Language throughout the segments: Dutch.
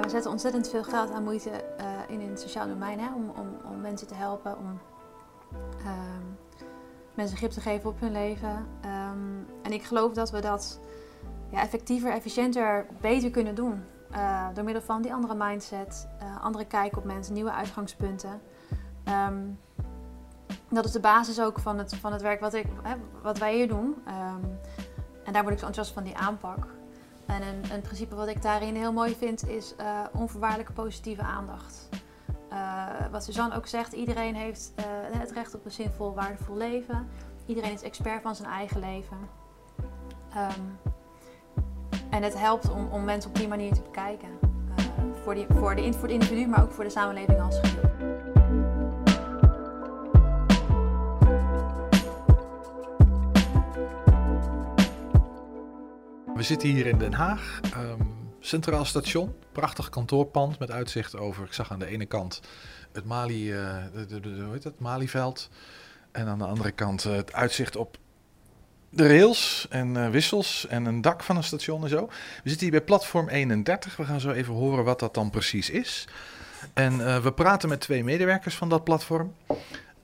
We zetten ontzettend veel geld aan moeite uh, in, het sociaal domein hè, om, om, om mensen te helpen, om ehm, mensen grip te geven op hun leven. Um, en ik geloof dat we dat ja, effectiever, efficiënter, beter kunnen doen. Uh, door middel van die andere mindset, uh, andere kijk op mensen, nieuwe uitgangspunten. Um, dat is de basis ook van het, van het werk wat, ik, hè, wat wij hier doen. en daar word ik zo enthousiast van die aanpak. En een, principe wat ik daarin heel mooi vind is uh, onvoorwaardelijke positieve aandacht. Uh, wat Suzanne ook zegt, iedereen heeft uh, het recht op een zinvol, waardevol leven. Iedereen is expert van zijn eigen leven. Um, en het helpt om, om, mensen op die manier te bekijken. voor, voor, de, voor het individu, maar ook voor de samenleving als geheel. We zitten hier in Den Haag, um, Centraal Station, prachtig kantoorpand met uitzicht over, ik zag aan de ene kant het Mali, de, hoe heet het, Malieveld en aan de andere kant uh, het uitzicht op de rails en uh, wissels en een dak van een station en zo. We zitten hier bij platform 31, we gaan zo even horen wat dat dan precies is. En we praten met twee medewerkers van dat platform.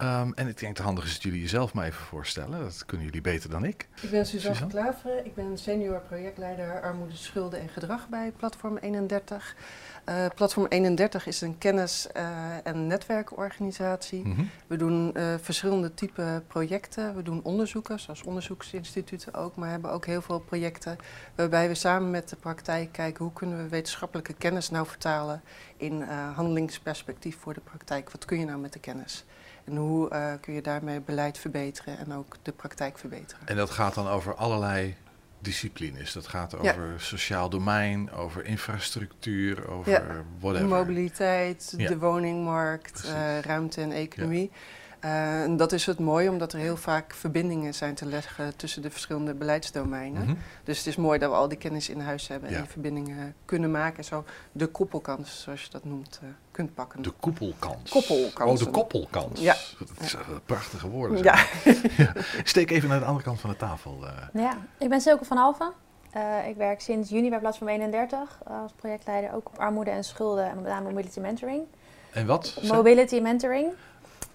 Um, en ik denk het handig is dat jullie jezelf maar even voorstellen. Dat kunnen jullie beter dan ik. Ik ben Suzanne, Suzanne? Klaveren. Ik ben senior projectleider armoede, schulden en gedrag bij Platform 31. Uh, Platform 31 is een kennis- uh, en netwerkorganisatie. Mm -hmm. We doen uh, verschillende type projecten. We doen onderzoeken, zoals onderzoeksinstituten ook, maar hebben ook heel veel projecten waarbij we samen met de praktijk kijken hoe kunnen we wetenschappelijke kennis nou vertalen in handelingsperspectief voor de praktijk. Wat kun je nou met de kennis? En hoe uh, kun je daarmee beleid verbeteren en ook de praktijk verbeteren. En dat gaat dan over allerlei disciplines. Dat gaat over ja. sociaal domein, over infrastructuur, over ja. whatever. Mobiliteit, ja. de woningmarkt, uh, ruimte en economie. Uh, en dat is het mooie, omdat er heel vaak verbindingen zijn te leggen tussen de verschillende beleidsdomeinen. Mm -hmm. Dus het is mooi dat we al die kennis in huis hebben en die verbindingen kunnen maken. En zo de koppelkans, zoals je dat noemt, uh, kunt pakken. De koppelkans. Koppelkans. Oh, de koppelkans. Ja. Dat is ja. prachtige woorden. Ja. ja. Steek even naar de andere kant van de tafel. Uh. Ja, ik ben Silke van Alphen. Uh, ik werk sinds juni bij Platform 31 als projectleider ook op armoede en schulden en met name mobility mentoring. En wat? Mobility mentoring.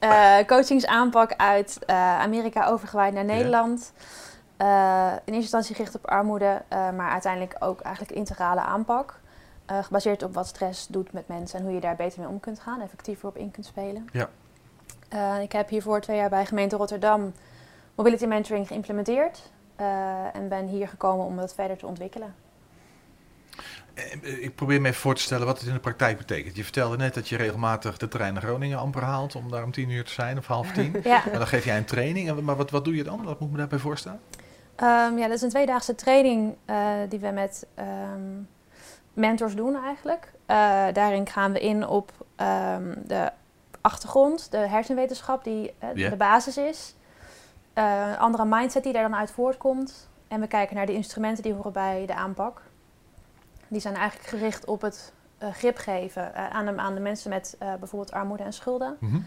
Uh, coachingsaanpak uit uh, Amerika overgewaaid naar Nederland. Ja. Uh, in eerste instantie gericht op armoede, maar uiteindelijk ook eigenlijk integrale aanpak. gebaseerd op wat stress doet met mensen en hoe je daar beter mee om kunt gaan, effectiever op in kunt spelen. Ja. ik heb hiervoor twee jaar bij gemeente Rotterdam mobility mentoring geïmplementeerd en ben hier gekomen om dat verder te ontwikkelen. Ik probeer me even voor te stellen wat het in de praktijk betekent. Je vertelde net dat je regelmatig de trein naar Groningen amper haalt om daar om tien uur te zijn of half tien. Ja. Maar dan geef jij een training. Maar wat, wat doe je dan? Wat moet ik me daarbij voorstellen? Um, ja, dat is een tweedaagse training uh, die we met um, mentors doen eigenlijk. Uh, daarin gaan we in op um, de achtergrond, de hersenwetenschap die uh, yeah. de basis is. een andere mindset die daar dan uit voortkomt. En we kijken naar de instrumenten die horen bij de aanpak. Die zijn eigenlijk gericht op het uh, grip geven uh, aan, de, aan de mensen met uh, bijvoorbeeld armoede en schulden. Mm -hmm.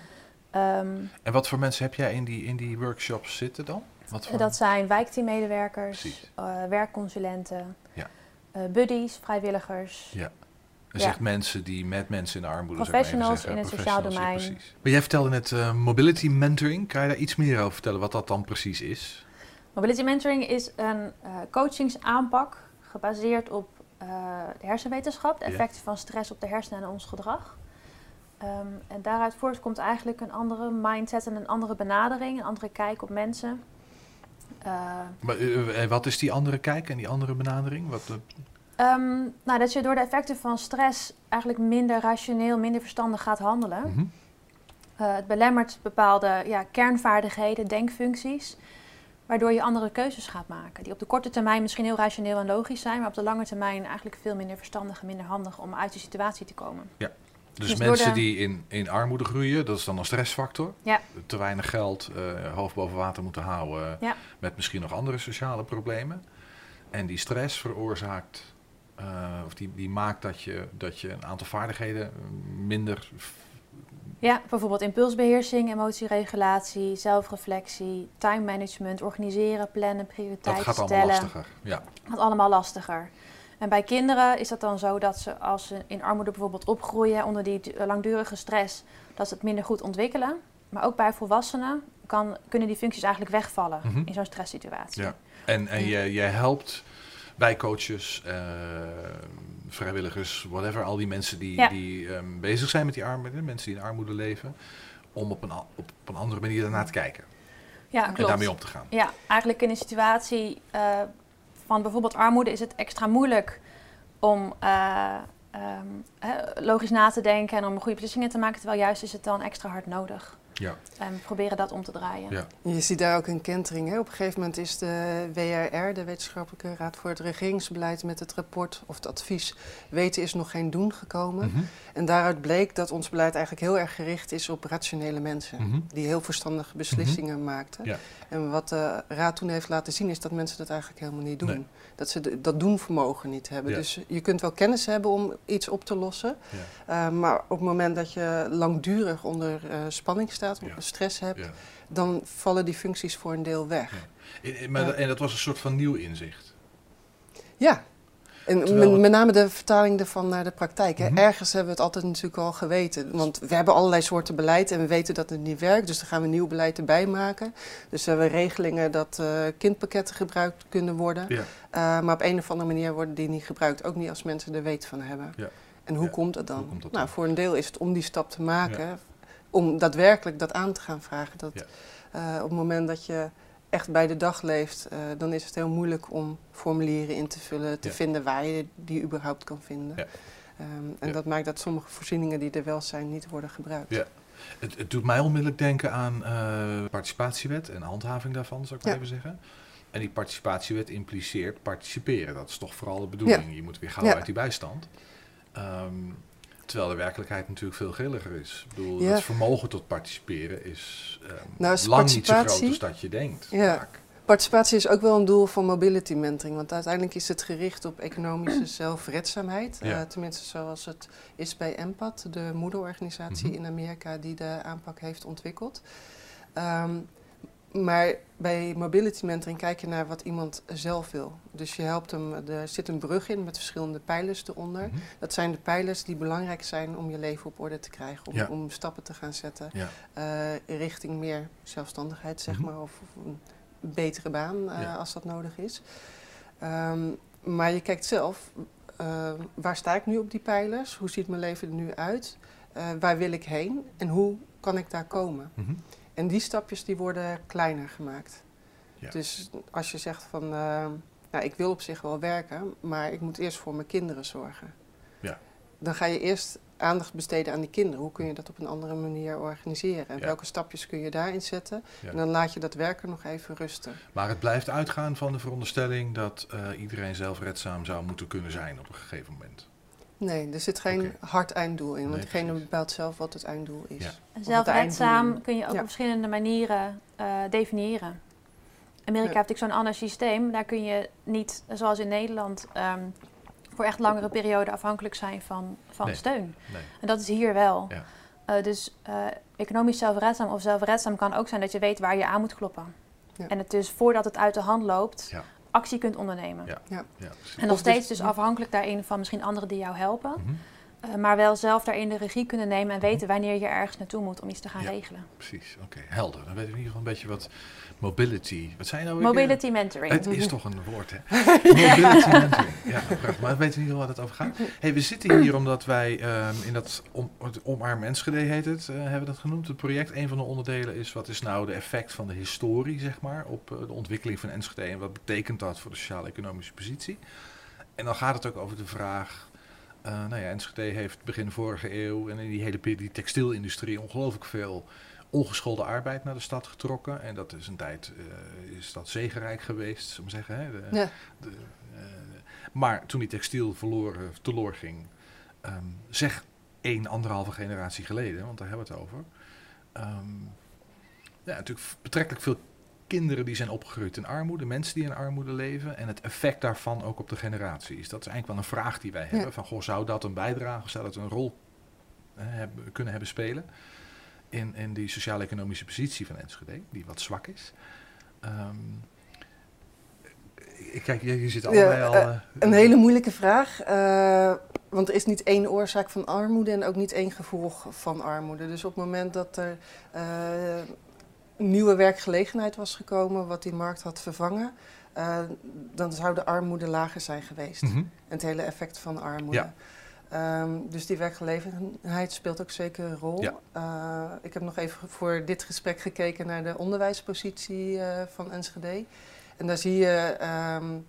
um, en wat voor mensen heb jij in die, in die workshops zitten dan? Wat voor... Dat zijn wijkteammedewerkers, werkconsulenten, ja. buddies, vrijwilligers. Ja. Dus ja. echt mensen die met mensen in de armoede Professionals zeggen, in het sociaal domein. Ja, maar jij vertelde net mobility mentoring. Kan je daar iets meer over vertellen wat dat dan precies is? Mobility mentoring is een coachingsaanpak gebaseerd op uh, de hersenwetenschap, de effecten van stress op de hersenen en ons gedrag. Um, en daaruit voortkomt eigenlijk een andere mindset en een andere benadering, een andere kijk op mensen. Uh, maar uh, wat is die andere kijk en die andere benadering? Wat, um, nou, dat je door de effecten van stress eigenlijk minder rationeel, minder verstandig gaat handelen. Mm -hmm. het belemmert bepaalde ja, kernvaardigheden, denkfuncties waardoor je andere keuzes gaat maken. Die op de korte termijn misschien heel rationeel en logisch zijn, maar op de lange termijn eigenlijk veel minder verstandig en minder handig om uit die situatie te komen. Ja. Dus, dus mensen de... die in, in armoede groeien, dat is dan een stressfactor. Ja. Te weinig geld, uh, hoofd boven water moeten houden, ja. met misschien nog andere sociale problemen. En die stress veroorzaakt, uh, of die, die maakt dat je, dat je een aantal vaardigheden minder ja, bijvoorbeeld impulsbeheersing, emotieregulatie, zelfreflectie, time management, organiseren, plannen, prioriteiten stellen. Dat gaat allemaal lastiger, ja. Dat gaat allemaal lastiger. En bij kinderen is dat dan zo dat ze als ze in armoede bijvoorbeeld opgroeien onder die du- langdurige stress, dat ze het minder goed ontwikkelen. Maar ook bij volwassenen kan, kunnen die functies eigenlijk wegvallen Mhm. in zo'n stresssituatie. Ja. En, en jij, jij helpt bijcoaches, eh vrijwilligers, whatever, al die mensen die, Ja. die ehm, bezig zijn met die armoede, mensen die in armoede leven, om op een, op, een andere manier daarnaar te kijken Ja, en daarmee om te gaan. Ja, eigenlijk in een situatie eh, van bijvoorbeeld armoede is het extra moeilijk om eh, ehm, logisch na te denken en om goede beslissingen te maken. Terwijl juist is het dan extra hard nodig. Ja. En we proberen dat om te draaien. Ja. Je ziet daar ook een kentering. Hè? Op een gegeven moment is de WRR, de Wetenschappelijke Raad voor het Regeringsbeleid, met het rapport of het advies Weten is nog geen doen gekomen. Mhm. En daaruit bleek dat ons beleid eigenlijk heel erg gericht is op rationele mensen. Mhm. Die heel verstandige beslissingen maakten. Ja. En wat de Raad toen heeft laten zien is dat mensen dat eigenlijk helemaal niet doen. Nee. Dat ze de- dat doenvermogen niet hebben. Ja. Dus je kunt wel kennis hebben om iets op te lossen. Ja. eh, maar op het moment dat je langdurig onder eh, spanning staat, Ja. of stress hebt, Ja. dan vallen die functies voor een deel weg. Ja. En- en- maar Ja. dat- En dat was een soort van nieuw inzicht. Ja. En Terwijl met, name de vertaling ervan naar de praktijk. hè. Mhm. Ergens hebben we het altijd natuurlijk al geweten. Want we hebben allerlei soorten beleid en we weten dat het niet werkt. Dus dan gaan we nieuw beleid erbij maken. Dus we hebben regelingen dat eh, kindpakketten gebruikt kunnen worden. Ja. Eh, maar op een of andere manier worden die niet gebruikt. Ook niet als mensen er weet van hebben. Ja. En hoe Ja. komt dat dan? Hoe komt dat nou, dan? voor een deel is het om die stap te maken. Om daadwerkelijk dat aan te gaan vragen. Dat, Ja. eh, op het moment dat je echt bij de dag leeft, eh, dan is het heel moeilijk om formulieren in te vullen, te Ja. vinden waar je die überhaupt kan vinden. Ja. Ehm, en dat maakt dat sommige voorzieningen die er wel zijn, niet worden gebruikt. Ja. Het, het doet mij onmiddellijk denken aan eh participatiewet en handhaving daarvan, zou ik maar even zeggen. En die participatiewet impliceert participeren. Dat is toch vooral de bedoeling. Je moet weer gauw Ja. uit die bijstand. Ehm, terwijl de werkelijkheid natuurlijk veel grilliger is. Ik bedoel, Ja. het vermogen tot participeren is ehm, Nou, is lang niet zo groot als dat je denkt. Ja. vaak. Participatie is ook wel een doel van mobility mentoring, want uiteindelijk is het gericht op economische zelfredzaamheid. Ja. Eh, tenminste zoals het is bij EMPAD, de moederorganisatie Mhm. in Amerika die de aanpak heeft ontwikkeld. Ehm, maar bij mobility mentoring kijk je naar wat iemand zelf wil. Dus je helpt hem, er zit een brug in met verschillende pijlers eronder. Mhm. Dat zijn de pijlers die belangrijk zijn om je leven op orde te krijgen, om, Ja. om stappen te gaan zetten Ja. eh, richting meer zelfstandigheid, zeg Mhm. maar, of, of een betere baan eh, Ja. als dat nodig is. Ehm, maar je kijkt zelf, eh, waar sta ik nu op die pijlers? Hoe ziet mijn leven er nu uit? Waar wil ik heen? En hoe kan ik daar komen? Mhm. En die stapjes die worden kleiner gemaakt. Ja. Dus als je zegt van, eh, nou ik wil op zich wel werken, maar ik moet eerst voor mijn kinderen zorgen. Ja. Dan ga je eerst aandacht besteden aan die kinderen. Hoe kun je dat op een andere manier organiseren? En Ja. welke stapjes kun je daarin zetten? Ja. En dan laat je dat werken nog even rusten. Maar het blijft uitgaan van de veronderstelling dat eh, iedereen zelfredzaam zou moeten kunnen zijn op een gegeven moment. Nee, er zit geen hard einddoel in. Want Nee, degene precies. bepaalt zelf wat het einddoel is. Ja. En zelfredzaam kun je ook Ja. op verschillende manieren eh, definiëren. Amerika Ja. heeft natuurlijk zo'n ander systeem. Daar kun je niet, zoals in Nederland, ehm, voor echt langere perioden afhankelijk zijn van, van Nee. steun. Nee. En dat is hier wel. Ja. Eh, dus eh, economisch zelfredzaam of zelfredzaam kan ook zijn dat je weet waar je aan moet kloppen. Ja. En het dus voordat het uit de hand loopt, Ja. Actie kunt ondernemen. Ja. Ja. En nog dus- steeds dus afhankelijk daarin van misschien anderen die jou helpen. Mhm. Eh, maar wel zelf daarin de regie kunnen nemen en weten wanneer je ergens naartoe moet om iets te gaan Ja. regelen. Precies, oké, helder. Dan weten we in ieder geval een beetje wat mobility... Wat zijn nou weer? Mobility mentoring. Het is toch een woord, hè? Mobility mentoring. Ja, prachtig. Maar we weten in ieder geval waar het over gaat. Hey, we zitten hier omdat wij ehm, in dat om, het Omarm Enschede heet het, eh, hebben we dat genoemd. Het project, een van de onderdelen is wat is nou de effect van de historie, zeg maar, op eh, de ontwikkeling van Enschede. En wat betekent dat voor de sociaal-economische positie? En dan gaat het ook over de vraag... eh, nou ja, Enschede heeft begin vorige eeuw en in die hele die textielindustrie ongelooflijk veel ongeschoolde arbeid naar de stad getrokken. En dat is een tijd, eh, is dat zegenrijk geweest, zullen we zeggen. Hè? De- Ja. de, eh, maar toen die textiel verloren, teloor ging, ehm, zeg één, anderhalve generatie geleden, want daar hebben we het over. ehm, ja, natuurlijk betrekkelijk veel kinderen die zijn opgegroeid in armoede, mensen die in armoede leven en het effect daarvan ook op de generaties. Dat is eigenlijk wel een vraag die wij hebben. Van, goh, zou dat een bijdrage, zou dat een rol eh, hebben, kunnen hebben spelen in, in die sociaal-economische positie van Enschede, die wat zwak is? Ehm, kijk, je zit allebei al... Uh, een hele moeilijke vraag. want er is niet één oorzaak van armoede en ook niet één gevolg van armoede. Dus op het moment dat er nieuwe werkgelegenheid was gekomen, wat die markt had vervangen, dan zou de armoede lager zijn geweest. Mhm. En het hele effect van armoede. Ja. Ehm, dus die werkgelegenheid speelt ook zeker een rol. Uh, ik heb nog even voor dit gesprek gekeken naar de onderwijspositie uh, van Enschede. En daar zie je um,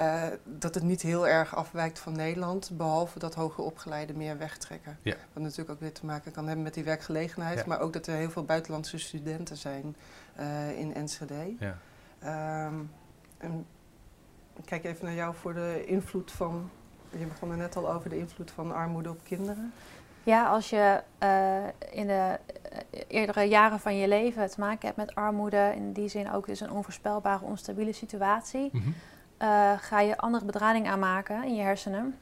uh, dat het niet heel erg afwijkt van Nederland, behalve dat hoger opgeleiden meer wegtrekken. Ja. Wat natuurlijk ook weer te maken kan hebben met die werkgelegenheid, maar ook dat er heel veel buitenlandse studenten zijn in Enschede. Ja. Um, en kijk even naar jou voor de invloed van je begon er net al over de invloed van armoede op kinderen. Ja, als je uh, in de eerdere jaren van je leven te maken hebt met armoede, in die zin ook dus een onvoorspelbare, onstabiele situatie, mm -hmm. Uh, ga je andere bedrading aanmaken in je hersenen.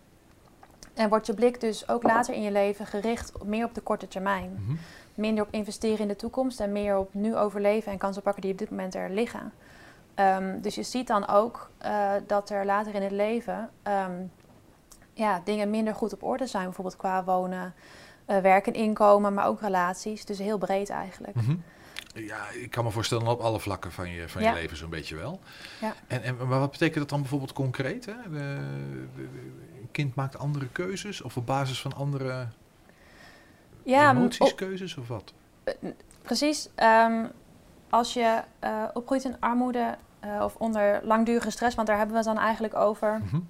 En wordt je blik dus ook later in je leven gericht meer op de korte termijn. Mm -hmm. Minder op investeren in de toekomst en meer op nu overleven en kansen pakken die op dit moment er liggen. Um, dus je ziet dan ook dat er later in het leven um, ja, dingen minder goed op orde zijn. Bijvoorbeeld qua wonen, uh, werk en inkomen, maar ook relaties. Dus heel breed eigenlijk. Mm -hmm. Ja, ik kan me voorstellen op alle vlakken van je, van je leven zo'n beetje wel. Ja. En, en maar wat betekent dat dan bijvoorbeeld concreet? Hè? Een kind maakt andere keuzes of op basis van andere ja, emoties keuzes of wat? Uh, precies. Um, als je uh, opgroeit in armoede of onder langdurige stress, want daar hebben we het dan eigenlijk over... Mm -hmm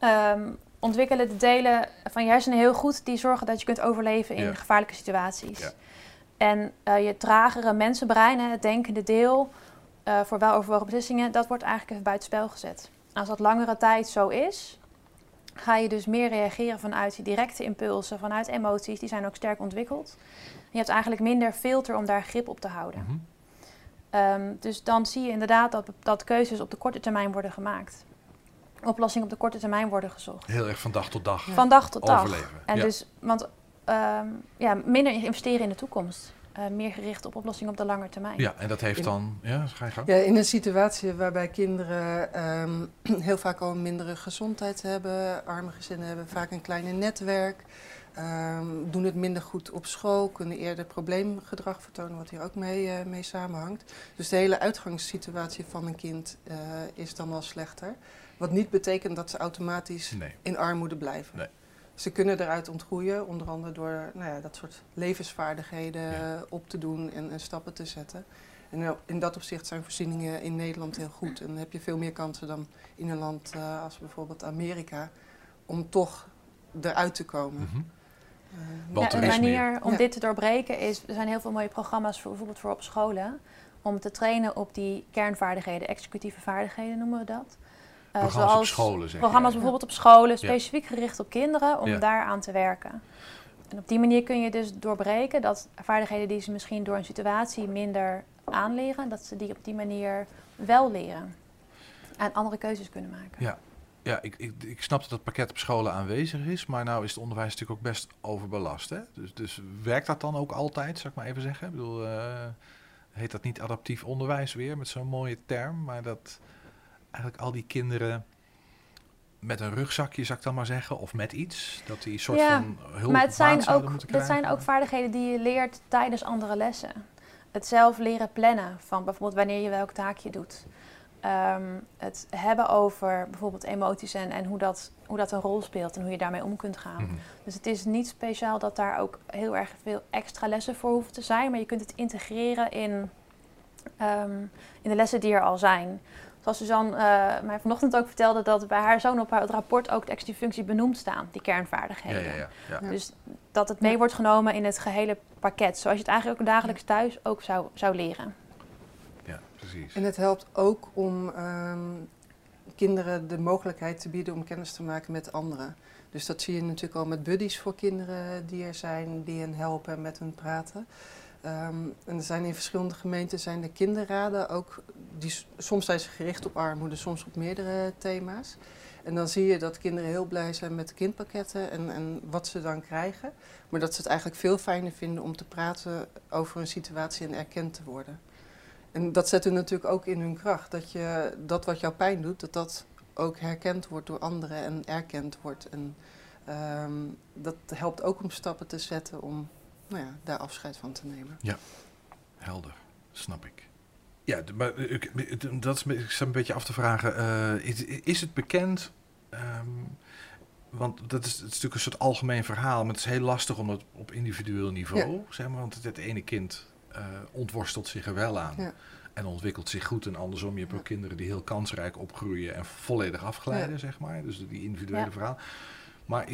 um, ontwikkelen de delen van je hersenen heel goed die zorgen dat je kunt overleven in gevaarlijke situaties. Ja. En uh, je tragere mensenbrein, het denkende deel, uh, voor weloverwogen beslissingen, dat wordt eigenlijk even buitenspel gezet. Als dat langere tijd zo is, ga je dus meer reageren vanuit die directe impulsen, vanuit emoties, die zijn ook sterk ontwikkeld. je hebt eigenlijk minder filter om daar grip op te houden. Mm -hmm. um, dus dan zie je inderdaad dat, dat keuzes op de korte termijn worden gemaakt oplossingen op de korte termijn worden gezocht. Heel erg van dag tot dag. Van dag tot dag. Overleven. En dus, want um, ja, minder investeren in de toekomst. Uh, meer gericht op oplossingen op de lange termijn. Ja, en dat heeft dan. Ja, ga je gang. Ja, in een situatie waarbij kinderen um, heel vaak al een mindere gezondheid hebben, arme gezinnen hebben, vaak een kleiner netwerk, um, doen het minder goed op school, kunnen eerder probleemgedrag vertonen, wat hier ook mee, uh, mee samenhangt. Dus de hele uitgangssituatie van een kind uh, is dan wel slechter. Wat niet betekent dat ze automatisch in armoede blijven. Nee. Ze kunnen eruit ontgroeien, onder andere door nou ja, dat soort levensvaardigheden op te doen en, en, stappen te zetten. En in dat opzicht zijn voorzieningen in Nederland heel goed. En dan heb je veel meer kansen dan in een land uh, als bijvoorbeeld Amerika om toch eruit te komen. Mm -hmm. uh, ja, een manier om dit te doorbreken is, er zijn heel veel mooie programma's voor, bijvoorbeeld voor op scholen, om te trainen op die kernvaardigheden, executieve vaardigheden noemen we dat. Uh, programma's zoals op scholen, zeg Programma's bijvoorbeeld op scholen, specifiek gericht op kinderen, om ja. daar aan te werken. En op die manier kun je dus doorbreken dat vaardigheden die ze misschien door een situatie minder aanleren, dat ze die op die manier wel leren. En andere keuzes kunnen maken. Ja, ja ik, ik, ik snap dat het pakket op scholen aanwezig is, maar nou is het onderwijs natuurlijk ook best overbelast. Hè? Dus, dus werkt dat dan ook altijd, zou ik maar even zeggen? Ik bedoel, uh, heet dat niet adaptief onderwijs weer, met zo'n mooie term, maar dat eigenlijk al die kinderen met een rugzakje, zou ik dan maar zeggen, of met iets, dat die soort van hulp maar het zijn ook, Dat zijn ook vaardigheden die je leert tijdens andere lessen. Het zelf leren plannen van bijvoorbeeld wanneer je welk taakje doet. Um, het hebben over bijvoorbeeld emoties en, en hoe, dat, hoe dat een rol speelt en hoe je daarmee om kunt gaan. Mm -hmm. Dus het is niet speciaal dat daar ook heel erg veel extra lessen voor hoeven te zijn, maar je kunt het integreren in, um, in de lessen die er al zijn. Zoals Suzanne uh, mij vanochtend ook vertelde, dat bij haar zoon op het rapport ook de extra functie benoemd staan, die kernvaardigheden. Ja, ja, ja, dus dat het mee wordt genomen in het gehele pakket, zoals je het eigenlijk ook dagelijks thuis ook zou, zou leren. Ja, precies. En het helpt ook om um, kinderen de mogelijkheid te bieden om kennis te maken met anderen. Dus dat zie je natuurlijk al met buddies voor kinderen die er zijn, die hen helpen en met hen praten. Um, en er zijn in verschillende gemeenten zijn de kinderraden ook, die, soms zijn ze gericht op armoede, soms op meerdere thema's. En dan zie je dat kinderen heel blij zijn met de kindpakketten en, en wat ze dan krijgen. Maar dat ze het eigenlijk veel fijner vinden om te praten over een situatie en erkend te worden. En dat zet hun natuurlijk ook in hun kracht. Dat je dat wat jou pijn doet, dat dat ook herkend wordt door anderen en erkend wordt. En ehm, dat helpt ook om stappen te zetten om nou ja, daar afscheid van te nemen. Ja, helder, snap ik. Ja, maar ik, dat is, ik sta een beetje af te vragen. Uh, is, is, het bekend? Um, want dat is, het is natuurlijk een soort algemeen verhaal, maar het is heel lastig om het op individueel niveau, ja. zeg maar, want het, het ene kind uh, ontworstelt zich er wel aan. Ja. En ontwikkelt zich goed. En andersom, je hebt ook kinderen die heel kansrijk opgroeien en volledig afglijden, zeg maar. Dus die individuele verhaal. Maar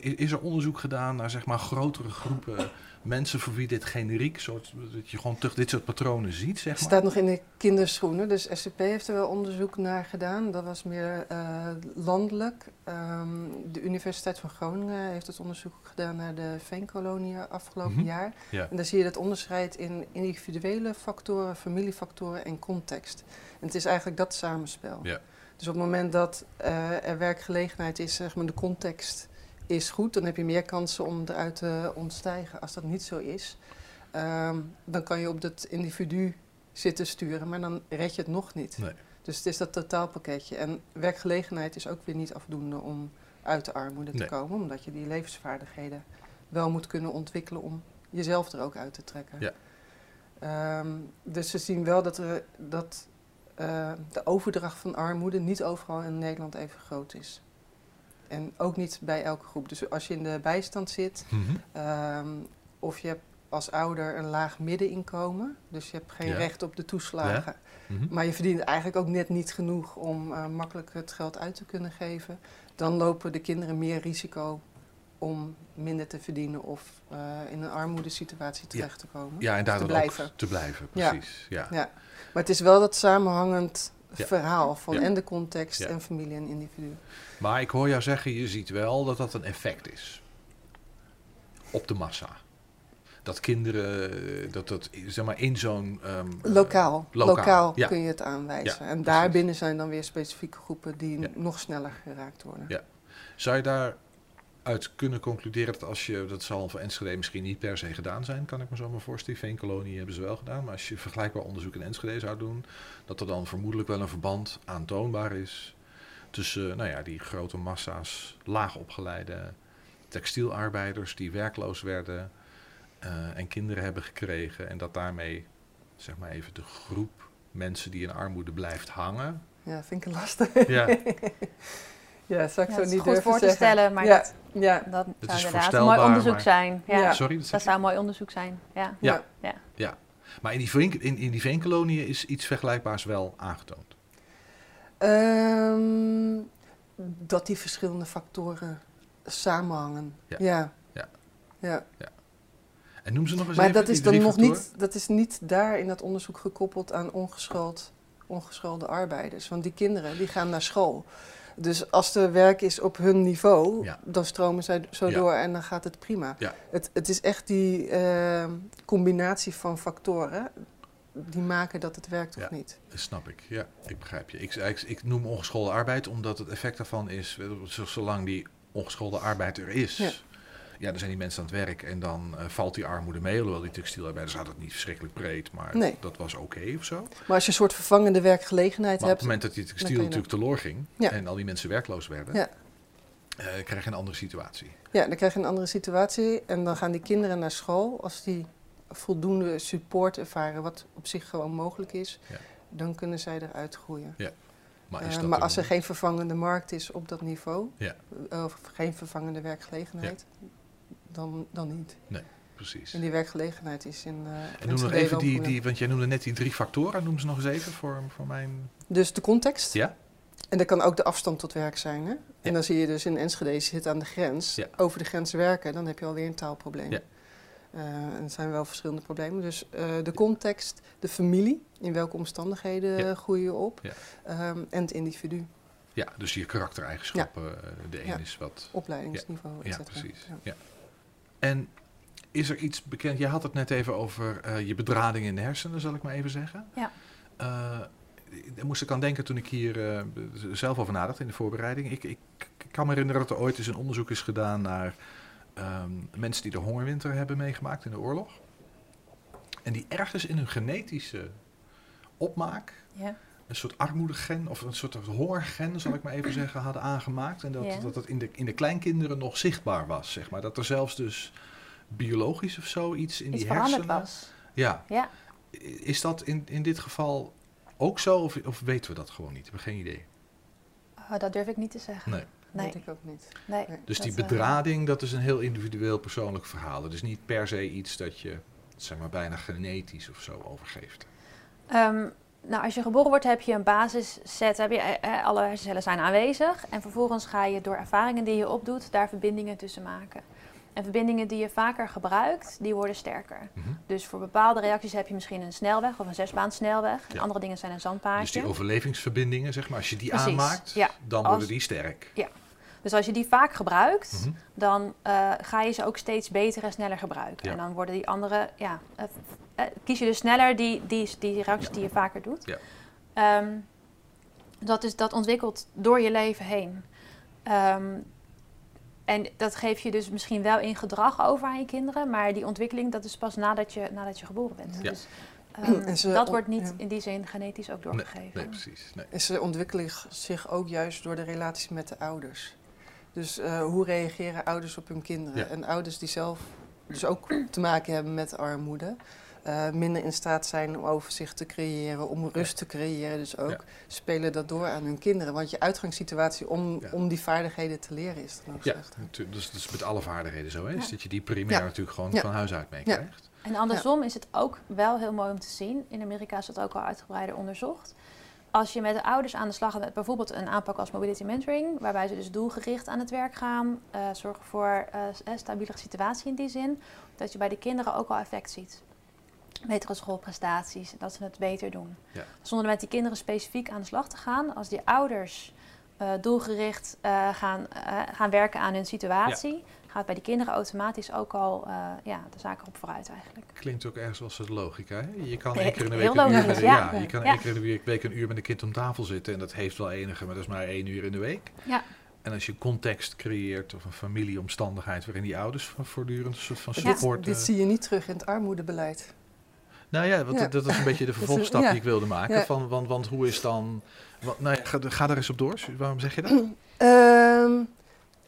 is er onderzoek gedaan naar zeg maar grotere groepen mensen voor wie dit generiek soort, dat je gewoon toch dit soort patronen ziet, zeg maar? Het staat nog in de kinderschoenen, dus SCP heeft er wel onderzoek naar gedaan. Dat was meer uh, landelijk. Um, de Universiteit van Groningen heeft het onderzoek gedaan naar de veenkoloniën afgelopen mm -hmm. jaar. Ja. En daar zie je dat onderscheid in individuele factoren, familiefactoren en context. En het is eigenlijk dat samenspel. Ja. Dus op het moment dat uh, er werkgelegenheid is, zeg maar de context is goed, dan heb je meer kansen om eruit te ontstijgen. Als dat niet zo is, um, dan kan je op dat individu zitten sturen, maar dan red je het nog niet. Nee. Dus het is dat totaalpakketje. En werkgelegenheid is ook weer niet afdoende om uit de armoede te komen, omdat je die levensvaardigheden wel moet kunnen ontwikkelen om jezelf er ook uit te trekken. Ja. Ehm, dus ze zien wel dat, er, dat uh, de overdracht van armoede niet overal in Nederland even groot is. En ook niet bij elke groep. Dus als je in de bijstand zit, Mhm. um, of je hebt als ouder een laag middeninkomen, dus je hebt geen Ja. recht op de toeslagen, Mhm. maar je verdient eigenlijk ook net niet genoeg om uh, makkelijk het geld uit te kunnen geven, dan lopen de kinderen meer risico om minder te verdienen of uh, in een armoedesituatie terecht te komen. Ja, en te daardoor blijven. ook te blijven, precies. Ja. Ja. Maar het is wel dat samenhangend Ja. verhaal van en de context en familie en individu. Maar ik hoor jou zeggen, je ziet wel dat dat een effect is. Op de massa. Dat kinderen, eh, dat dat zeg maar in zo'n... ehm, eh, Lokaal, lokaal, kun je het aanwijzen. En daarbinnen zijn dan weer specifieke groepen die nog sneller geraakt worden. Ja. Zou je daaruit kunnen concluderen dat als je, dat zal voor Enschede misschien niet per se gedaan zijn, kan ik me zo maar voorstellen. Veenkolonie hebben ze wel gedaan, maar als je vergelijkbaar onderzoek in Enschede zou doen, dat er dan vermoedelijk wel een verband aantoonbaar is tussen nou ja, die grote massa's laag opgeleide textielarbeiders die werkloos werden eh, en kinderen hebben gekregen en dat daarmee zeg maar even de groep mensen die in armoede blijft hangen. Ja, vind ik lastig. Ja, ja, zou ik Ja, zo het is niet goed durven voor te zeggen. stellen, maar ja, dat, ja, dat zou inderdaad een mooi onderzoek maar- zijn. Ja, Ja. sorry, dat zou een mooi onderzoek zijn. Ja. Ja. Ja. Maar in die, veen, in, in die veenkoloniën is iets vergelijkbaars wel aangetoond. Ehm, dat die verschillende factoren samenhangen. Ja. ja. Ja. ja. En noem ze nog eens Maar even dat is dan nog factoren. niet, dat is niet daar in dat onderzoek gekoppeld aan ongeschoold, ongeschoolde arbeiders. Want die kinderen die gaan naar school. Dus als er werk is op hun niveau, Ja. dan stromen zij zo Ja. door en dan gaat het prima. Ja. Het, het is echt die eh, combinatie van factoren die maken dat het werkt of niet. Dat snap ik, ja, ik begrijp je. Ik, ik, ik noem ongeschoolde arbeid omdat het effect daarvan is, zo- zolang die ongeschoolde arbeid er is, Ja. ja. dan zijn die mensen aan het werk en dan eh, valt die armoede mee. Hoewel die textielarbeiders hadden het niet verschrikkelijk breed, maar Nee. dat was oké of zo. Maar als je een soort vervangende werkgelegenheid Maar op hebt, het moment dat die textiel natuurlijk teloor ging Ja. en al die mensen werkloos werden, Ja. eh, krijg je een andere situatie. Ja, dan krijg je een andere situatie en dan gaan die kinderen naar school. Als die voldoende support ervaren, wat op zich gewoon mogelijk is, Ja. dan kunnen zij eruit groeien. Maar, Eh, is dat maar er als er geen vervangende markt is op dat niveau, Ja. of geen vervangende werkgelegenheid, dan, dan niet. Precies. En die werkgelegenheid is in. eh, En noem nog even die, die, want jij noemde net die drie factoren, noem ze nog eens even voor, voor mijn... Dus de context. Ja? En dat kan ook de afstand tot werk zijn. Hè? Ja. En dan zie je dus in Enschede, zit aan de grens. Ja. Over de grens werken, dan heb je alweer een taalprobleem. Ja. Eh, en er zijn wel verschillende problemen. Dus eh, de context, de familie, in welke omstandigheden Ja. groei je op. Ja. ehm, en het individu, Ja, dus je karaktereigenschappen. De een Ja. is wat opleidingsniveau, et Ja, precies. Ja. En is er iets bekend? Jij had het net even over eh, je bedrading in de hersenen, zal ik maar even zeggen. Ja. Eh, daar moest ik aan denken toen ik hier eh, zelf over nadacht in de voorbereiding. Ik, ik, ik kan me herinneren dat er ooit eens een onderzoek is gedaan naar ehm, mensen die de hongerwinter hebben meegemaakt in de oorlog. En die ergens in hun genetische opmaak, Ja. Een soort armoedegen of een soort hongergen, zal ik maar even zeggen, hadden aangemaakt. En dat Ja. dat, dat in, de, in de kleinkinderen nog zichtbaar was, zeg maar. Dat er zelfs dus biologisch of zo iets in Iets die hersenen... was. Ja. Ja. Is dat in, in dit geval ook zo of, of weten we dat gewoon niet? We hebben geen idee. Oh, dat durf ik niet te zeggen. Nee. Nee. Weet ik ook niet. nee. Dus die eh, bedrading, dat is een heel individueel persoonlijk verhaal. Het is niet per se iets dat je, zeg maar, bijna genetisch of zo overgeeft. Ehm, nou, als je geboren wordt heb je een basisset, heb je, eh, eh, alle hersencellen zijn aanwezig. En vervolgens ga je door ervaringen die je opdoet, daar verbindingen tussen maken. En verbindingen die je vaker gebruikt, die worden sterker. Mhm. Dus voor bepaalde reacties heb je misschien een snelweg of een zesbaansnelweg. En Ja. andere dingen zijn een Dus zandpaadje. die overlevingsverbindingen, zeg maar, als je die Precies, aanmaakt, ja. dan Als- worden die sterk. Dus als je die vaak gebruikt, Mhm. dan eh, ga je ze ook steeds beter en sneller gebruiken. Ja. En dan worden die andere, ja, eh, kies je dus sneller die, die, die reacties die je vaker doet. Ja. Ehm, dat, is, dat ontwikkelt door je leven heen. Ehm, en dat geef je dus misschien wel in gedrag over aan je kinderen, maar die ontwikkeling dat is pas nadat je, nadat je geboren bent. Ja. Dus, ehm, dat wordt niet ja. in die zin genetisch ook doorgegeven. Nee, precies. Nee. En ze ontwikkelen zich ook juist door de relaties met de ouders. Dus eh, hoe reageren ouders op hun kinderen? Ja. En ouders die zelf dus ook te maken hebben met armoede. Eh, minder in staat zijn om overzicht te creëren, om rust te creëren. Dus ook Ja. spelen dat door aan hun kinderen. Want je uitgangssituatie om, Ja. om die vaardigheden te leren is dan ook Ja, slecht. dus dat is met alle vaardigheden zo, hè? Is Ja. dat je die primair Ja. natuurlijk gewoon Ja. van huis uit Ja. meekrijgt. En andersom is het ook wel heel mooi om te zien. In Amerika is dat ook al uitgebreider onderzocht. Als je met de ouders aan de slag gaat met bijvoorbeeld een aanpak als mobility mentoring, waarbij ze dus doelgericht aan het werk gaan, eh, zorgen voor eh, een stabiele situatie in die zin, dat je bij de kinderen ook al effect ziet. Betere schoolprestaties, dat ze het beter doen. Ja. Zonder met die kinderen specifiek aan de slag te gaan, als die ouders eh, doelgericht eh, gaan, eh, gaan werken aan hun situatie, gaat bij die kinderen automatisch ook al eh, ja, de zaken op vooruit eigenlijk. Klinkt ook ergens als het logica, hè? Je kan één keer in de week een uur met, een- ja. ja, je kan één keer in de week- een uur met een kind om tafel zitten en dat heeft wel enige, maar dat is maar één uur in de week. Ja. En als je context creëert of een familieomstandigheid waarin die ouders voortdurend een soort van Dit, support... dit eh, zie je niet terug in het armoedebeleid. Nou ja, want Ja. dat, dat is een beetje de vervolgstap die ik wilde maken. Van, want, want hoe is dan... Wat, nou ja, ga, ga daar eens op door. Waarom zeg je dat? Ehm,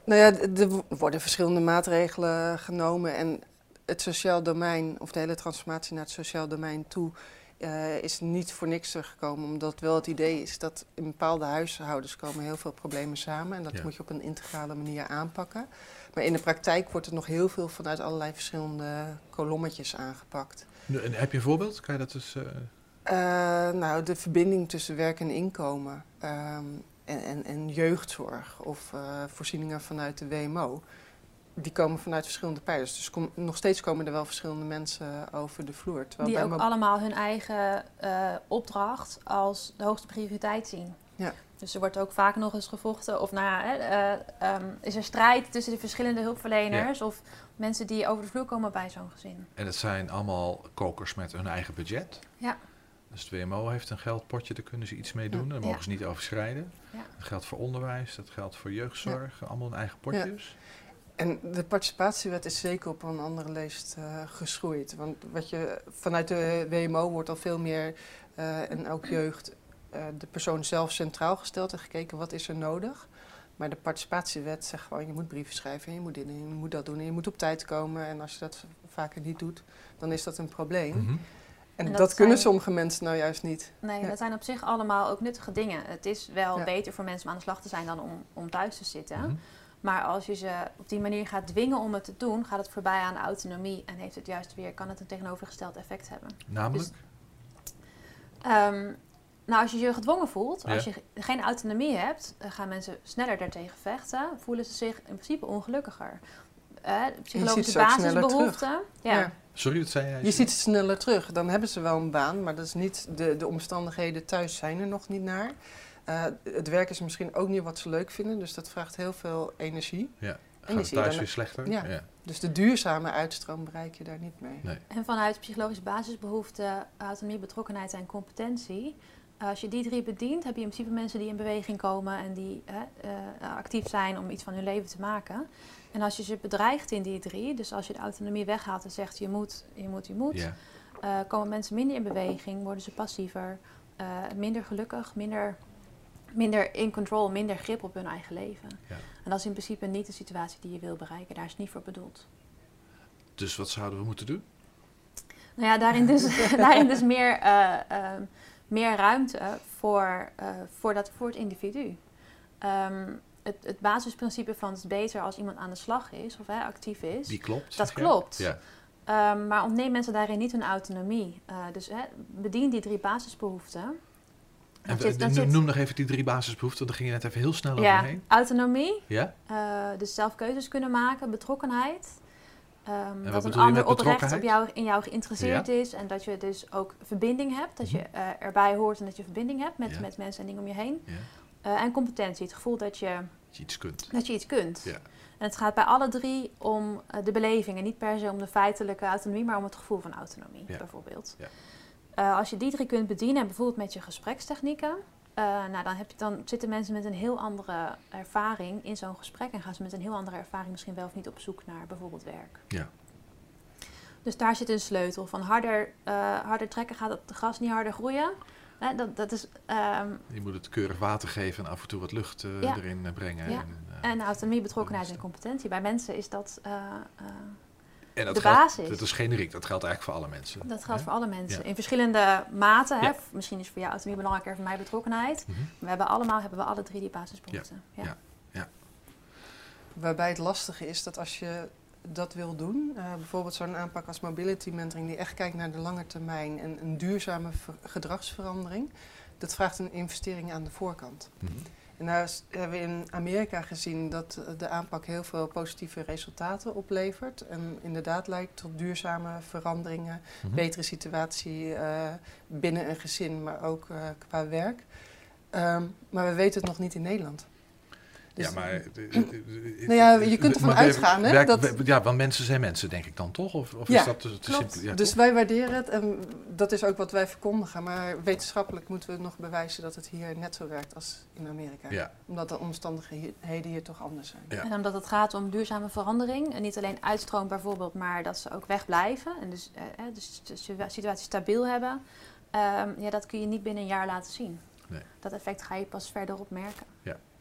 nou ja, er worden verschillende maatregelen genomen en het sociaal domein, of de hele transformatie naar het sociaal domein toe, eh, is niet voor niks teruggekomen. Omdat wel het idee is dat in bepaalde huishoudens komen heel veel problemen samen en dat Ja. moet je op een integrale manier aanpakken. Maar in de praktijk wordt er nog heel veel vanuit allerlei verschillende kolommetjes aangepakt. Nu, En heb je een voorbeeld? Kan je dat dus... eh, Eh, nou, de verbinding tussen werk en inkomen ehm, en, en, en jeugdzorg of eh, voorzieningen vanuit de WMO, die komen vanuit verschillende pijlers. Dus kom- nog steeds komen er wel verschillende mensen over de vloer. Terwijl Die bij ook allemaal hun eigen eh, opdracht als de hoogste prioriteit zien. Ja. Dus er wordt ook vaak nog eens gevochten of nou ja, hè, eh, ehm, is er strijd tussen de verschillende hulpverleners of mensen die over de vloer komen bij zo'n gezin. en het zijn allemaal kokers met hun eigen budget. Ja. Dus het WMO heeft een geldpotje, daar kunnen ze iets mee doen. Daar Ja. mogen ze niet overschrijden. Ja. Dat geldt voor onderwijs, dat geldt voor jeugdzorg. Allemaal hun eigen potjes. En de participatiewet is zeker op een andere leest eh, geschroeid. Want wat je, vanuit de WMO wordt al veel meer, eh, en ook jeugd, de persoon zelf centraal gesteld en gekeken wat is er nodig. Maar de participatiewet zegt gewoon, je moet brieven schrijven, en je moet dit en je moet dat doen en je moet op tijd komen. En als je dat vaker niet doet, dan is dat een probleem. Mhm. En, En dat, dat kunnen zijn- sommige mensen nou juist niet. Nee, Ja. dat zijn op zich allemaal ook nuttige dingen. Het is wel Ja. beter voor mensen om aan de slag te zijn dan om, om thuis te zitten. Mhm. Maar als je ze op die manier gaat dwingen om het te doen, gaat het voorbij aan autonomie en heeft het juist weer, kan het een tegenovergesteld effect hebben. Namelijk? Ehm, nou, als je je gedwongen voelt, als Ja. je geen autonomie hebt, dan gaan mensen sneller daartegen vechten, voelen ze zich in principe ongelukkiger. Eh, de psychologische ze basisbehoeften. Ja. Ja. Sorry, dat zei jij? Je ziet het sneller terug. Dan hebben ze wel een baan, maar dat is niet de, de omstandigheden thuis zijn er nog niet naar. Eh, het werk is misschien ook niet wat ze leuk vinden, dus dat vraagt heel veel energie. Ja. En Gaat thuis dan- weer slechter? Ja. Dus de duurzame uitstroom bereik je daar niet mee. Nee. En vanuit psychologische basisbehoeften, autonomie, betrokkenheid en competentie. Als je die drie bedient, heb je in principe mensen die in beweging komen en die eh, eh, actief zijn om iets van hun leven te maken. En als je ze bedreigt in die drie, dus als je de autonomie weghaalt en zegt je moet, je moet, je moet, eh, komen mensen minder in beweging, worden ze passiever, eh, minder gelukkig, minder, minder in control, minder grip op hun eigen leven. Ja. En dat is in principe niet de situatie die je wil bereiken. Daar is het niet voor bedoeld. Dus wat zouden we moeten doen? Nou ja, daarin dus, daarin dus meer, eh, ehm, meer ruimte voor, eh, voor, dat, voor het individu. Ehm, het, het basisprincipe van het is beter als iemand aan de slag is of hè, actief is. Die klopt. dat klopt. Ja. Ehm, maar ontneem mensen daarin niet hun autonomie. Eh, dus hè, bedien die drie basisbehoeften. En Dan we- zit- dan noem- zit- noem nog even die drie basisbehoeften, daar ging je net even heel snel ja, overheen. autonomie, Ja? eh, dus zelf keuzes kunnen maken, betrokkenheid. Wat dat een je ander oprecht op jou, in jou geïnteresseerd is. En dat je dus ook verbinding hebt. Dat je Mhm. eh, erbij hoort en dat je verbinding hebt met, Ja. met mensen en dingen om je heen. ja. Eh, en competentie, het gevoel dat je, Dat je iets kunt. dat je iets kunt. Ja. En het gaat bij alle drie om eh, de beleving. En niet per se om de feitelijke autonomie, maar om het gevoel van autonomie, bijvoorbeeld. Ja. Als je die drie kunt bedienen, bijvoorbeeld met je gesprekstechnieken, eh, nou, dan, heb je, dan zitten mensen met een heel andere ervaring in zo'n gesprek. En gaan ze met een heel andere ervaring misschien wel of niet op zoek naar bijvoorbeeld werk. Ja. Dus daar zit een sleutel van harder, eh, harder trekken gaat het gras niet harder groeien. Dat, dat is, ehm, Je moet het keurig water geven en af en toe wat lucht eh, Ja. erin brengen. Ja. En, en autonomie, betrokkenheid en competentie. Bij mensen is dat en dat de geldt- basis. Dat is generiek, dat geldt eigenlijk voor alle mensen. Dat geldt hè? voor alle mensen. Ja. In verschillende maten. Hè? Ja. Misschien is voor jou autonomie belangrijker, voor mij betrokkenheid. Mhm. We hebben allemaal hebben we alle drie die basisbehoeften. Ja. Ja. Waarbij het lastige is dat als je dat wil doen, eh, bijvoorbeeld zo'n aanpak als mobility mentoring, die echt kijkt naar de lange termijn en een duurzame ver- gedragsverandering, dat vraagt een investering aan de voorkant. Mhm. En daar hebben we in Amerika gezien dat eh, de aanpak heel veel positieve resultaten oplevert. En inderdaad leidt tot duurzame veranderingen, Mhm. betere situatie eh, binnen een gezin, maar ook eh, qua werk. Ehm, maar we weten het nog niet in Nederland. Dus- ja, maar... eh, Nou ja, je kunt ervan uitgaan, hè, dat- Ja, want mensen zijn mensen, denk ik dan toch? Of, of Ja, is dat te, simpel? Ja, dus toch? wij waarderen het en dat is ook wat wij verkondigen. Maar wetenschappelijk moeten we nog bewijzen dat het hier net zo werkt als in Amerika. Ja, Omdat de omstandigheden hier toch anders zijn. Ja. En omdat het gaat om duurzame verandering. En niet alleen uitstroom bijvoorbeeld, maar dat ze ook wegblijven. En dus, eh, dus de situa- situatie stabiel hebben. Ehm, ja, dat kun je niet binnen een jaar laten zien. Nee. Dat effect ga je pas verderop merken.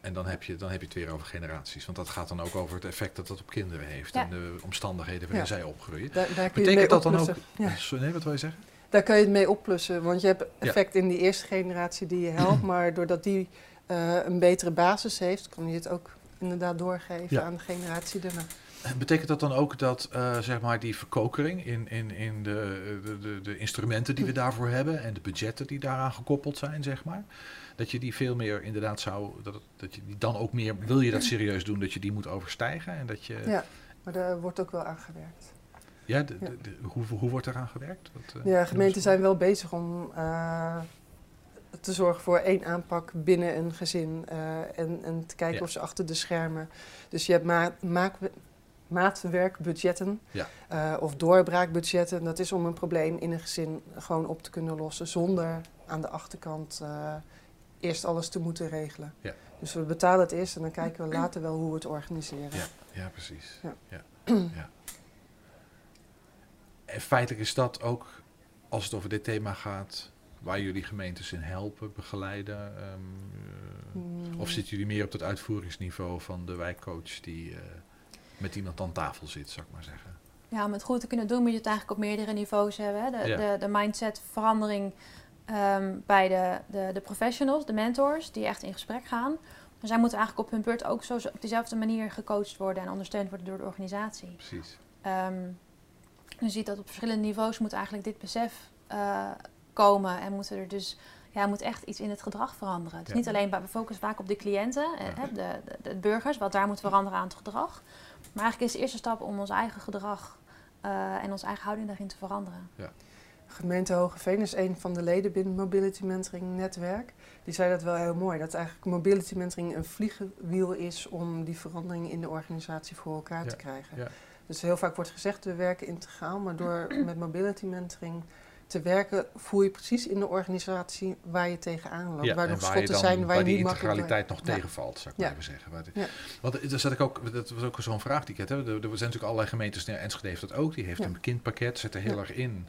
En dan heb, je, dan heb je het weer over generaties. Want dat gaat dan ook over het effect dat dat op kinderen heeft. Ja. En de omstandigheden waarin zij opgroeien. Daar, daar kun Betekent dat dan ook... Sorry, Nee, wat wil je zeggen? Daar kan je het mee opplussen. Want je hebt effect in die eerste generatie die je helpt. Maar doordat die eh, een betere basis heeft, kan je het ook inderdaad doorgeven aan de generatie daarna. Betekent dat dan ook dat eh, zeg maar die verkokering in, in, in de, de, de, de instrumenten die we daarvoor hebben en de budgetten die daaraan gekoppeld zijn, zeg maar, dat je die veel meer inderdaad zou, dat, dat je die dan ook meer, wil je dat serieus doen, dat je die moet overstijgen en dat je, ja, Ja, maar daar wordt ook wel aan gewerkt. de, de- de- hoe, hoe wordt eraan gewerkt? Wat, eh, Ja, gemeenten zijn wel bezig om eh, te zorgen voor één aanpak binnen een gezin. eh, en, en te kijken Ja. of ze achter de schermen. Dus je hebt ma maak, maatwerkbudgetten Ja. eh, of doorbraakbudgetten. Dat is om een probleem in een gezin gewoon op te kunnen lossen zonder aan de achterkant eerst alles te moeten regelen. Ja. Dus we betalen het eerst en dan kijken we later wel hoe we het organiseren. Ja, ja, precies. Ja. Ja. Ja. En feitelijk is dat ook, als het over dit thema gaat, waar jullie gemeentes in helpen, begeleiden. ehm, eh, Mm. Of zitten jullie meer op het uitvoeringsniveau van de wijkcoach die eh, met iemand aan tafel zit, zou ik maar zeggen? Ja, om het goed te kunnen doen moet je het eigenlijk op meerdere niveaus hebben. Hè? De, Ja. de, de mindset ehm, bij de, de, de professionals, de mentors, die echt in gesprek gaan. Maar zij moeten eigenlijk op hun beurt ook zo, op dezelfde manier gecoacht worden en ondersteund worden door de organisatie. Precies. Ehm, je ziet dat op verschillende niveaus moet eigenlijk dit besef eh, komen en moeten er dus ja, moet echt iets in het gedrag veranderen. Dus Ja. niet alleen we focussen vaak op de cliënten, eh, Ja. hè, de, de, de burgers, wat daar moet veranderen aan het gedrag. Maar eigenlijk is de eerste stap om ons eigen gedrag eh, en onze eigen houding daarin te veranderen. Gemeente Hogeveen is een van de leden binnen het Mobility Mentoring netwerk. Die zei dat wel heel mooi. Dat eigenlijk Mobility Mentoring een vliegenwiel is om die verandering in de organisatie voor elkaar Ja, te krijgen. ja. Dus heel vaak wordt gezegd we werken integraal, maar door met Mobility Mentoring te werken voel je precies in de organisatie waar je tegenaan loopt. Ja, waar nog schotten zijn waar, waar je die niet integraliteit nog Ja. tegenvalt, zou ik Ja. maar even zeggen. Waar de- Ja. Want daar zat ik ook, dat was ook zo'n vraag die ik had. Hè. Er, er zijn natuurlijk allerlei gemeentes, Enschede heeft dat ook, die heeft een kindpakket, zet er heel erg in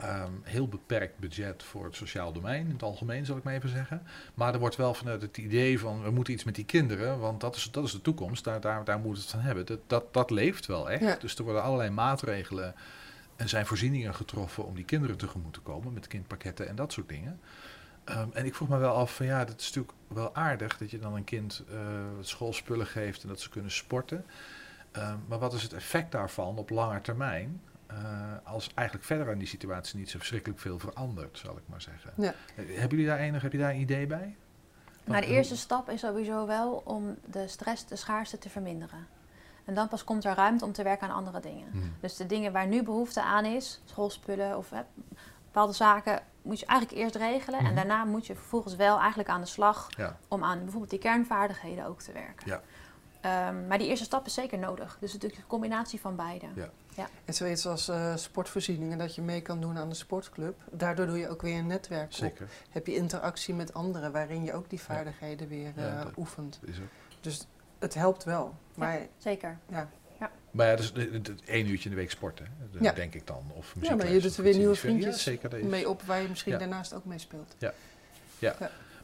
ehm, heel beperkt budget voor het sociaal domein, in het algemeen zal ik maar even zeggen. Maar er wordt wel vanuit het idee van we moeten iets met die kinderen, want dat is, dat is de toekomst, daar, daar, daar moet het van hebben. Dat, dat, dat leeft wel echt. Ja. Dus er worden allerlei maatregelen en zijn voorzieningen getroffen om die kinderen tegemoet te komen met kindpakketten en dat soort dingen. Ehm, en ik vroeg me wel af van ja, dat is natuurlijk wel aardig dat je dan een kind wat schoolspullen geeft en dat ze kunnen sporten. Ehm, maar wat is het effect daarvan op lange termijn? Eh, als eigenlijk verder aan die situatie niet zo verschrikkelijk veel verandert, zal ik maar zeggen. Ja. Hebben jullie daar enig, heb je daar een idee bij? Maar de eerste stap is sowieso wel om de stress, de schaarste te verminderen. En dan pas komt er ruimte om te werken aan andere dingen. Hmm. Dus de dingen waar nu behoefte aan is, schoolspullen of hè, bepaalde zaken, moet je eigenlijk eerst regelen. En daarna moet je vervolgens wel eigenlijk aan de slag Ja. om aan bijvoorbeeld die kernvaardigheden ook te werken. Ja. Ehm, maar die eerste stap is zeker nodig. Dus het is een combinatie van beide. Ja. En zoiets als eh, sportvoorzieningen, dat je mee kan doen aan de sportclub. Daardoor doe je ook weer een netwerk op. Zeker. Heb je interactie met anderen, waarin je ook die vaardigheden weer Ja, dat- oefent. Is ook. Dus het helpt wel. Maar Zeker. Maar ja, dus één uurtje in de week sporten, Ja. denk ik dan. Of ja, maar je doet er weer nieuwe. Ja, vriendjes zeker, dat is- mee op waar je misschien Ja. daarnaast ook mee speelt.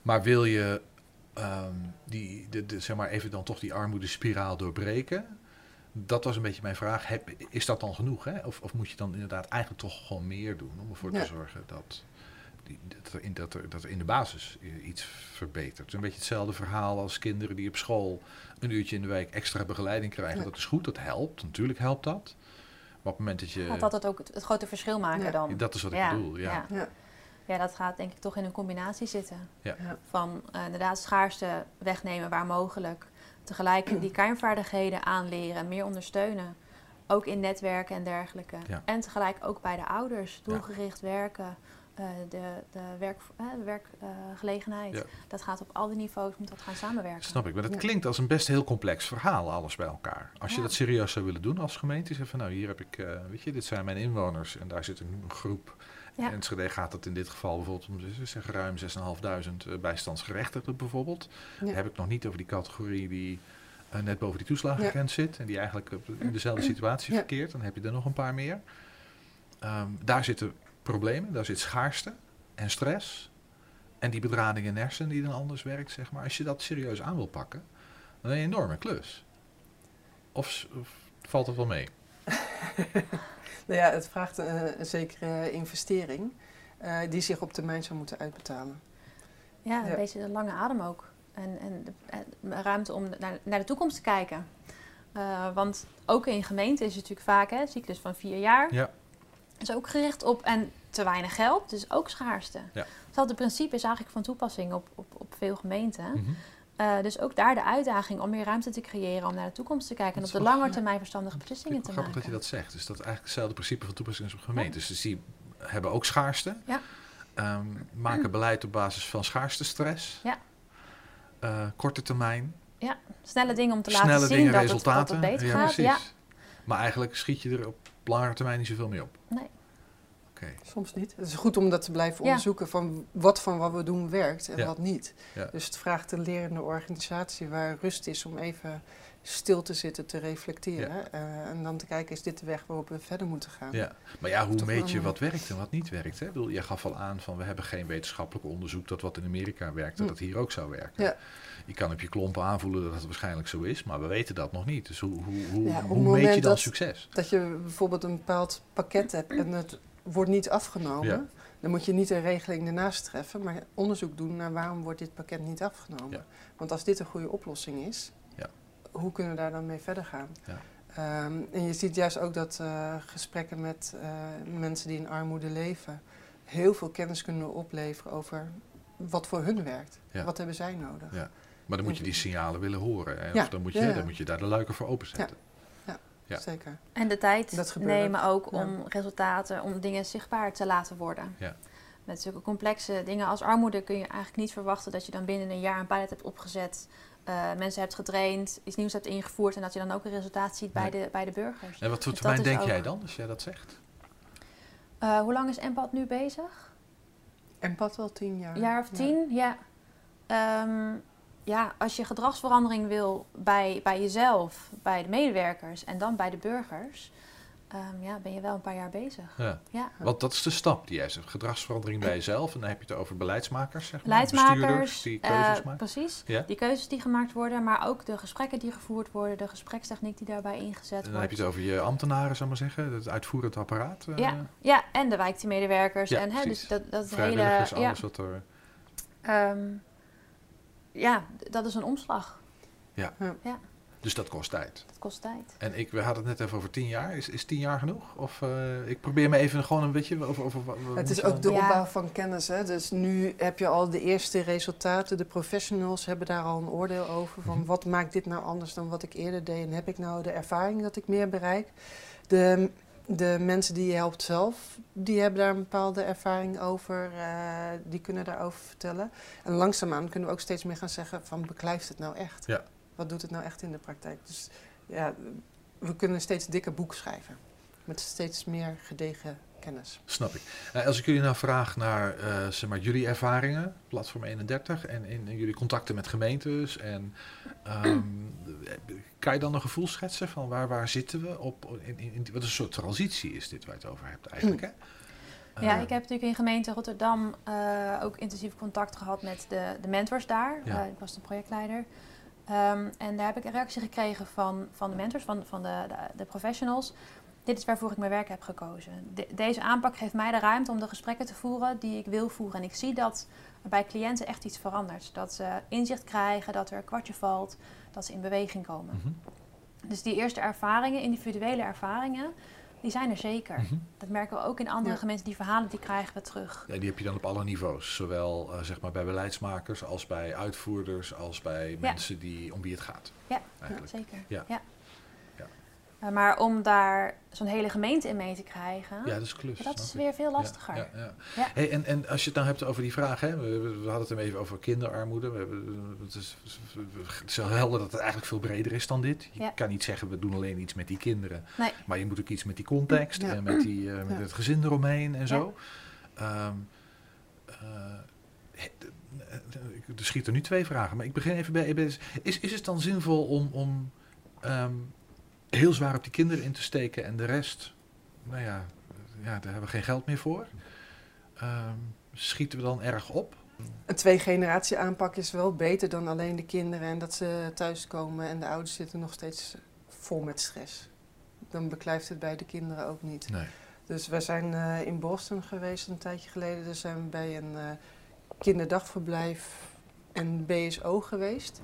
Maar wil je ehm, die, de, de, zeg maar even dan toch die armoedespiraal doorbreken? Dat was een beetje mijn vraag. Heb, is dat dan genoeg? Hè? Of, of moet je dan inderdaad eigenlijk toch gewoon meer doen om ervoor Ja. te zorgen dat, die, dat, er in, dat, er, dat er in de basis i- iets verbetert? Het is een beetje hetzelfde verhaal als kinderen die op school een uurtje in de week extra begeleiding krijgen. Ja. Dat is goed, dat helpt. Natuurlijk helpt dat. Maar op het moment dat je... Gaat dat het ook het, het grote verschil maken Ja. dan? dat is wat ik bedoel, ja. ja. Dat gaat denk ik toch in een combinatie zitten. Ja. Ja. Van eh, inderdaad schaarste wegnemen waar mogelijk. Tegelijk die kernvaardigheden aanleren, meer ondersteunen. Ook in netwerken en dergelijke. Ja. En tegelijk ook bij de ouders. Doelgericht werken. eh, de de werk, eh, de werkgelegenheid. Ja. Dat gaat op alle niveaus, moet dat gaan samenwerken. Snap ik, maar dat klinkt als een best heel complex verhaal, alles bij elkaar. Als je dat serieus zou willen doen als gemeente, zeg van nou hier heb ik, eh, weet je, dit zijn mijn inwoners en daar zit een groep. Ja. En Enschede gaat het in dit geval bijvoorbeeld om zeg, ruim 6.500 eh, bijstandsgerechtigden bijvoorbeeld. Ja. Dan heb ik nog niet over die categorie die eh, net boven die toeslagengrens zit en die eigenlijk op- in dezelfde situatie verkeert. Dan heb je er nog een paar meer. Ehm, daar zitten problemen, daar zit schaarste en stress. En die bedrading in hersenen die dan anders werkt, zeg maar. Als je dat serieus aan wil pakken, dan een enorme klus. Of, of valt het wel mee? Nou ja, het vraagt eh, een zekere investering eh, die zich op termijn zou moeten uitbetalen. Ja, een Ja. beetje de lange adem ook. En, en de, en ruimte om naar, naar de toekomst te kijken. Eh, want ook in gemeenten is het natuurlijk vaak hè, een cyclus van vier jaar. Ja. is ook gericht op en te weinig geld, dus ook schaarste. Ja. Hetzelfde principe is eigenlijk van toepassing op, op, op veel gemeenten. Mhm. Eh, dus ook daar de uitdaging om meer ruimte te creëren om naar de toekomst te kijken en is op de lange ja. termijn verstandige beslissingen te ik wel grappig maken. dat je dat zegt. Dus dat eigenlijk hetzelfde principe van toepassing is op gemeentes. Dus die hebben ook schaarste. Ja. Ehm, maken beleid op basis van schaarste stress. Ja. Eh, korte termijn. Snelle dingen om te laten snelle zien dingen, dat, het, dat resultaten. het beter ja, gaat. Ja, Maar eigenlijk schiet je er op langere termijn niet zoveel mee op. nee. Oké. Soms niet. Het is goed om dat te blijven Ja. onderzoeken van wat van wat we doen werkt en Ja. wat niet. Ja. Dus het vraagt een lerende organisatie waar rust is om even stil te zitten, te reflecteren. eh, en dan te kijken, is dit de weg waarop we verder moeten gaan? Ja, maar ja, hoe meet je wat werkt en wat niet werkt? Hè? Ik bedoel, jij gaf al aan van we hebben geen wetenschappelijk onderzoek dat wat in Amerika werkt, dat dat hier ook zou werken. Ja. Je kan op je klompen aanvoelen dat het waarschijnlijk zo is, maar we weten dat nog niet. Dus hoe, hoe, hoe, hoe meet je dan dat- succes? Dat je bijvoorbeeld een bepaald pakket hebt en het wordt niet afgenomen. Ja. Dan moet je niet een regeling ernaast treffen, maar onderzoek doen naar waarom wordt dit pakket niet afgenomen. Ja. Want als dit een goede oplossing is, Ja. hoe kunnen we daar dan mee verder gaan? Ja. Ehm, en je ziet juist ook dat eh, gesprekken met eh, mensen die in armoede leven heel veel kennis kunnen opleveren over wat voor hun werkt. Wat hebben zij nodig? Ja. Maar dan moet je die signalen willen horen. Hè? Of dan moet, je, dan moet je daar de luiken voor openzetten. Ja. Zeker. En de tijd nemen ook Ja. om resultaten, om dingen zichtbaar te laten worden. Ja. Met zulke complexe dingen als armoede kun je eigenlijk niet verwachten dat je dan binnen een jaar een pilot hebt opgezet, eh, mensen hebt getraind, iets nieuws hebt ingevoerd en dat je dan ook een resultaat ziet bij, Nee. de, bij de burgers. En wat voor termijn denk jij dan, als jij dat zegt? Eh, hoe lang is Empad nu bezig? En pad wel tien jaar. Een jaar of tien? Ja. Ehm, ja, als je gedragsverandering wil bij, bij jezelf, bij de medewerkers en dan bij de burgers, ehm, ja, ben je wel een paar jaar bezig. Ja. Ja. Want dat is de stap die jij zegt. Gedragsverandering bij jezelf. En dan heb je het over beleidsmakers, zeg maar. Beleidsmakers, Bestuurders die keuzes eh, maken. precies. Ja. Die keuzes die gemaakt worden, maar ook de gesprekken die gevoerd worden, de gesprekstechniek die daarbij ingezet En dan heb wordt. je het over je ambtenaren, zou maar zeggen. Het uitvoerend apparaat. eh, Ja, ja, en de wijkteammedewerkers. Ja, en hè, dus dat, dat hele. Alles wat er... ehm, ja, dat is een omslag. Dus dat kost tijd. Dat kost tijd. En ik, we hadden het net even over tien jaar. Is, is tien jaar genoeg? Of eh, ik probeer me even gewoon een beetje over... over, over Het is ook de Ja. opbouw van kennis. Hè? Dus nu heb je al de eerste resultaten. De professionals hebben daar al een oordeel over. Van Mhm. wat maakt dit nou anders dan wat ik eerder deed? En heb ik nou de ervaring dat ik meer bereik? De, de mensen die je helpt zelf, die hebben daar een bepaalde ervaring over. eh, die kunnen daarover vertellen. En langzaamaan kunnen we ook steeds meer gaan zeggen van beklijft het nou echt? Ja. Wat doet het nou echt in de praktijk? Dus ja, we kunnen een steeds dikker boek schrijven. Met steeds meer gedegen kennis. Snap ik. Eh, als ik jullie nou vraag naar eh, zeg maar, jullie ervaringen, Platform 31, en in, in jullie contacten met gemeentes, en, ehm, kan je dan een gevoel schetsen van waar, waar zitten we op? In, in, in- wat een soort transitie is dit waar je het over hebt eigenlijk, hè? Ja, Eh, ik heb natuurlijk in gemeente Rotterdam eh, ook intensief contact gehad met de, de mentors daar. Ja. Ik was de projectleider. Ehm, en daar heb ik een reactie gekregen van, van de mentors, van, van de, de, de professionals. Dit is waarvoor ik mijn werk heb gekozen. De- deze aanpak geeft mij de ruimte om de gesprekken te voeren die ik wil voeren. En ik zie dat er bij cliënten echt iets verandert. Dat ze inzicht krijgen, dat er een kwartje valt, dat ze in beweging komen. mhm, Dus die eerste ervaringen, individuele ervaringen, die zijn er zeker. mhm. Dat merken we ook in andere Ja. gemeenten. Die verhalen die krijgen we terug. Ja, die heb je dan op alle niveaus. Zowel eh, zeg maar bij beleidsmakers als bij uitvoerders, als bij mensen die, om wie het gaat. Ja, Eigenlijk. zeker. Ja. Eh, maar om daar zo'n hele gemeente in mee te krijgen, Ja, dat is klus. dat is weer veel lastiger. Ja, ja, ja. Ja. Hey, en, en als je het nou hebt over die vraag, hè, we, hadden het hem even over kinderarmoede. We hebben, het, is, het is wel helder dat het eigenlijk veel breder is dan dit. Je Ja. kan niet zeggen, we doen alleen iets met die kinderen. Nee. Maar je moet ook iets met die context Ja. en met, die, eh, met Ja. het gezin eromheen en zo. Ehm, eh, he- er schieten nu twee vragen, maar ik begin even bij EBS. Is, is het dan zinvol om, om ehm, heel zwaar op die kinderen in te steken en de rest, nou ja, ja daar hebben we geen geld meer voor? Ehm, schieten we dan erg op? Een twee-generatie aanpak is wel beter dan alleen de kinderen en dat ze thuiskomen en de ouders zitten nog steeds vol met stress. Dan beklijft het bij de kinderen ook niet. Nee. Dus we zijn eh, in Boston geweest een tijdje geleden. Daar zijn we bij een eh, kinderdagverblijf en BSO geweest.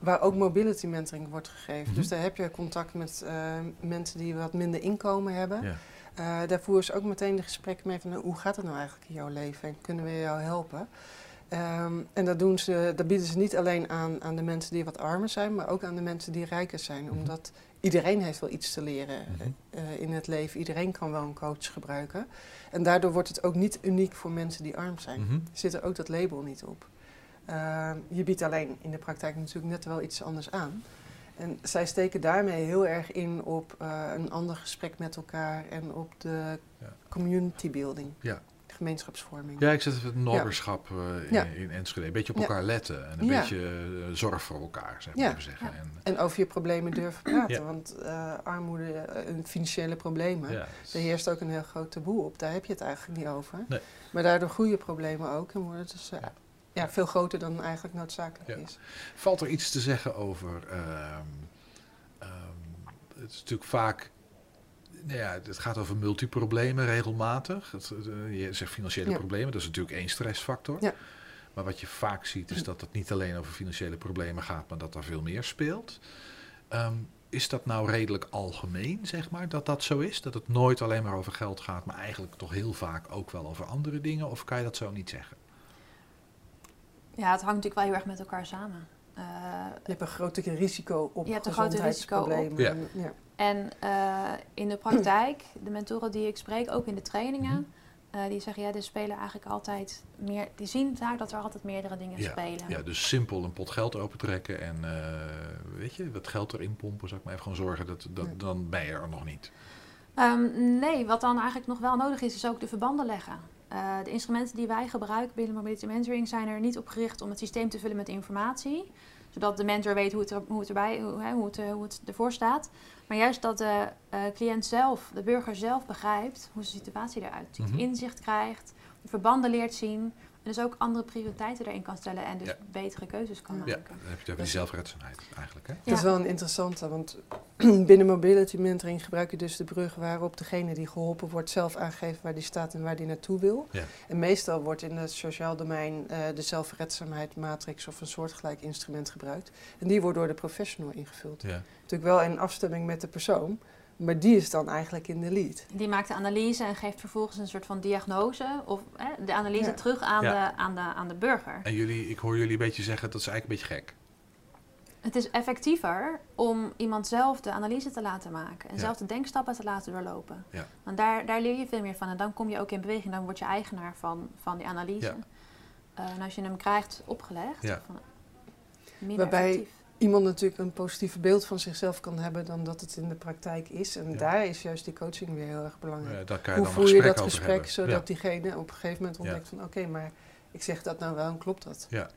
Waar ook mobility mentoring wordt gegeven. Mhm. Dus daar heb je contact met eh, mensen die wat minder inkomen hebben. Ja. Eh, daar voeren ze ook meteen de gesprekken mee van nou, hoe gaat het nou eigenlijk in jouw leven en kunnen we jou helpen? Ehm, en dat, doen ze, dat bieden ze niet alleen aan, aan de mensen die wat armer zijn, maar ook aan de mensen die rijker zijn. Mhm. Omdat iedereen heeft wel iets te leren Mhm. eh, in het leven. Iedereen kan wel een coach gebruiken. En daardoor wordt het ook niet uniek voor mensen die arm zijn. Zit er ook dat label niet op. Ehm, je biedt alleen in de praktijk natuurlijk net wel iets anders aan. En zij steken daarmee heel erg in op eh, een ander gesprek met elkaar en op de Ja. community building, Ja. gemeenschapsvorming. Ja, ik zet het nobberschap eh, in, Ja. in Enschede. Een beetje op elkaar letten en een beetje eh, zorg voor elkaar, zeg maar zeggen. En, En over je problemen durven praten, want armoede en financiële problemen, ja. er heerst ook een heel groot taboe op. Daar heb je het eigenlijk niet over. Nee. Maar daardoor groeien problemen ook en worden dus Ja. veel groter dan eigenlijk noodzakelijk Ja. is. Valt er iets te zeggen over. ehm, ehm, het is natuurlijk vaak. Nou ja, het gaat over multiproblemen regelmatig. Het, eh, je zegt financiële Ja. problemen, dat is natuurlijk één stressfactor. Ja. Maar wat je vaak ziet is dat het niet alleen over financiële problemen gaat, maar dat er veel meer speelt. Ehm, is dat nou redelijk algemeen, zeg maar, dat dat zo is? Dat het nooit alleen maar over geld gaat, maar eigenlijk toch heel vaak ook wel over andere dingen? Of kan je dat zo niet zeggen? Ja, het hangt natuurlijk wel heel erg met elkaar samen. Eh, Je hebt een groter risico op Je hebt een groter risico op. gezondheidsproblemen. Ja. en eh, in de praktijk, de mentoren die ik spreek, ook in de trainingen, Mhm. eh, die zeggen ja, er spelen eigenlijk altijd meer. Die zien vaak dat er altijd meerdere dingen Ja, spelen. Ja, dus simpel een pot geld opentrekken en eh, weet je, wat geld erin pompen, zou ik maar even gewoon zorgen dat, dat Ja. dan ben je er nog niet. Ehm, nee, wat dan eigenlijk nog wel nodig is, is ook de verbanden leggen. Eh, de instrumenten die wij gebruiken binnen Mobility Mentoring zijn er niet op gericht om het systeem te vullen met informatie. zodat de mentor weet hoe het, er, hoe het, erbij, hoe, hè, hoe, het, hoe het ervoor staat. Maar juist dat de cliënt zelf, de burger zelf begrijpt hoe zijn situatie eruit ziet. Mhm. Inzicht krijgt, de verbanden leert zien. En dus ook andere prioriteiten erin kan stellen en dus Ja. betere keuzes kan Ja, maken. dan heb je het over die zelfredzaamheid eigenlijk. Hè? Dat is Ja. wel een interessante, want binnen mobility mentoring gebruik je dus de brug waarop degene die geholpen wordt zelf aangeeft waar die staat en waar die naartoe wil. Ja. En meestal wordt in het sociaal domein eh, de zelfredzaamheid matrix of een soortgelijk instrument gebruikt. En die wordt door de professional ingevuld. Ja. Natuurlijk wel in afstemming met de persoon, maar die is dan eigenlijk in de lead. Die maakt de analyse en geeft vervolgens een soort van diagnose of hè, de analyse Ja. terug aan, Ja. de, aan, de, aan de burger. En jullie, ik hoor jullie een beetje zeggen dat is eigenlijk een beetje gek. Het is effectiever om iemand zelf de analyse te laten maken en Ja. zelf de denkstappen te laten doorlopen. Ja. Want daar, daar leer je veel meer van en dan kom je ook in beweging, dan word je eigenaar van, van die analyse. Ja. Eh, en als je hem krijgt opgelegd, Ja. van, minder Waarbij- effectief. Iemand natuurlijk een positiever beeld van zichzelf kan hebben dan dat het in de praktijk is. En Ja. daar is juist die coaching weer heel erg belangrijk. Ja, daar kan je Hoe dan voer je dat gesprek hebben. zodat diegene op een gegeven moment Ja. ontdekt van oké, maar ik zeg dat nou wel en klopt dat? Ja.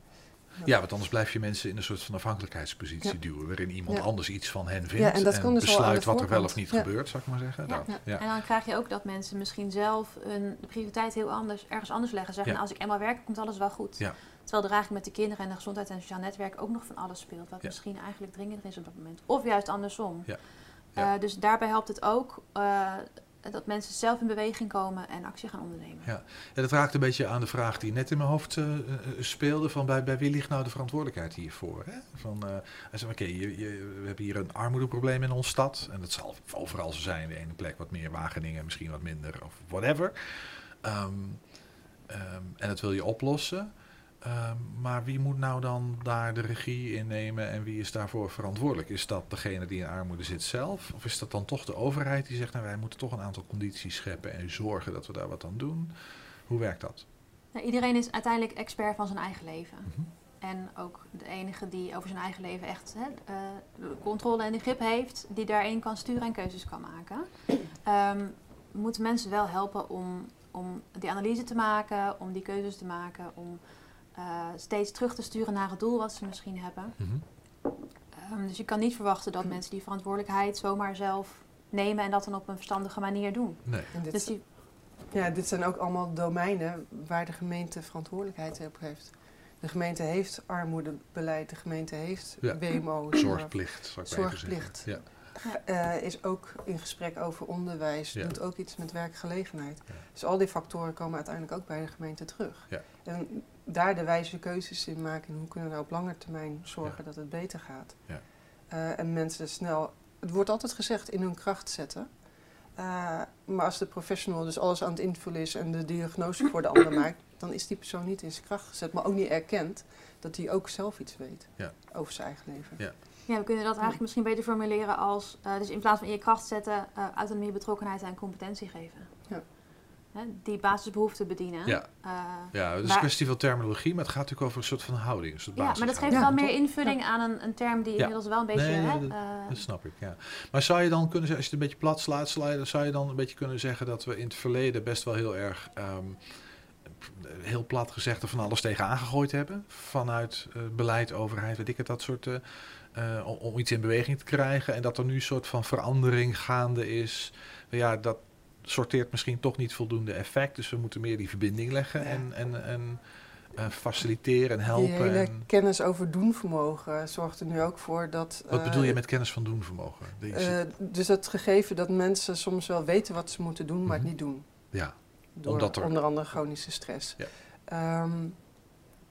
Ja, want anders blijf je mensen in een soort van afhankelijkheidspositie Ja. duwen, waarin iemand Ja. anders iets van hen vindt Ja, en dat kan dus aan besluit wat er wel of niet Ja. gebeurt, zou ik maar zeggen. Ja. Nou, ja. En dan krijg je ook dat mensen misschien zelf hun prioriteit heel anders, ergens anders leggen. Zeggen, Ja. nou, als ik eenmaal werk, komt alles wel goed. Ja. Terwijl er eigenlijk met de kinderen en de gezondheid en het sociaal netwerk ook nog van alles speelt. Wat Ja. misschien eigenlijk dringender is op dat moment. Of juist andersom. Ja. Ja. Eh, dus daarbij helpt het ook eh, dat mensen zelf in beweging komen en actie gaan ondernemen. Ja. Ja, dat raakt een beetje aan de vraag die net in mijn hoofd eh, speelde: van bij, bij wie ligt nou de verantwoordelijkheid hiervoor? Hè? Van, oké, je, je, we hebben hier een armoedeprobleem in onze stad. En dat zal overal zo zijn. De ene plek wat meer, Wageningen misschien wat minder, of whatever. Ehm, ehm, en dat wil je oplossen. Ehm, maar wie moet nou dan daar de regie in nemen en wie is daarvoor verantwoordelijk? Is dat degene die in armoede zit zelf? Of is dat dan toch de overheid die zegt, nou wij moeten toch een aantal condities scheppen en zorgen dat we daar wat aan doen? Hoe werkt dat? Nou, iedereen is uiteindelijk expert van zijn eigen leven. Mhm. En ook de enige die over zijn eigen leven echt hè, eh, controle en de grip heeft, die daarin kan sturen en keuzes kan maken. Ehm, moeten mensen wel helpen om, om die analyse te maken, om die keuzes te maken, om eh, steeds terug te sturen naar het doel wat ze misschien hebben. Mhm. Ehm, dus je kan niet verwachten dat mensen die verantwoordelijkheid zomaar zelf nemen en dat dan op een verstandige manier doen. Nee. Dus die, ja, dit zijn ook allemaal domeinen waar de gemeente verantwoordelijkheid op heeft. De gemeente heeft armoedebeleid, de gemeente heeft Ja. WMO. Zorgplicht, zou ik maar even Eh, is ook in gesprek over onderwijs, Ja. doet ook iets met werkgelegenheid. Ja. Dus al die factoren komen uiteindelijk ook bij de gemeente terug. Ja. En daar de wijze keuzes in maken en hoe kunnen we nou op lange termijn zorgen dat het beter gaat. Ja. Eh, en mensen snel, het wordt altijd gezegd, in hun kracht zetten. Eh, maar als de professional dus alles aan het invullen is en de diagnose voor de ander maakt, dan is die persoon niet in zijn kracht gezet, maar ook niet erkend dat hij ook zelf iets weet over zijn eigen leven. Ja. we kunnen dat eigenlijk misschien beter formuleren als, eh, dus in plaats van in je kracht zetten, eh, autonomie, betrokkenheid en competentie geven. Ja. Hè, die basisbehoeften bedienen. Ja. Eh, Ja, het is een kwestie van terminologie, maar het gaat natuurlijk over een soort van houding. Een soort ja, maar dat geeft wel Ja, meer invulling aan een, een term die Ja. inmiddels wel een beetje... Nee, hè, dat- Dat snap ik, ja. Maar zou je dan kunnen zeggen, als je het een beetje plat slaat, sla- zou je dan een beetje kunnen zeggen dat we in het verleden best wel heel erg, ehm, heel plat gezegd, er van alles tegen aangegooid hebben? Vanuit eh, beleid, overheid, weet ik het, dat soort, eh, eh, om, om iets in beweging te krijgen. En dat er nu een soort van verandering gaande is. Ja, dat sorteert misschien toch niet voldoende effect. Dus we moeten meer die verbinding leggen Ja. en, en, en eh, faciliteren en helpen. Die hele en- kennis over doenvermogen zorgt er nu ook voor dat... wat eh, bedoel je met kennis van doenvermogen? Eh, dus het gegeven dat mensen soms wel weten wat ze moeten doen, maar het Mhm. niet doen. ja, Door Omdat er- onder andere chronische stress. Ja. Ehm,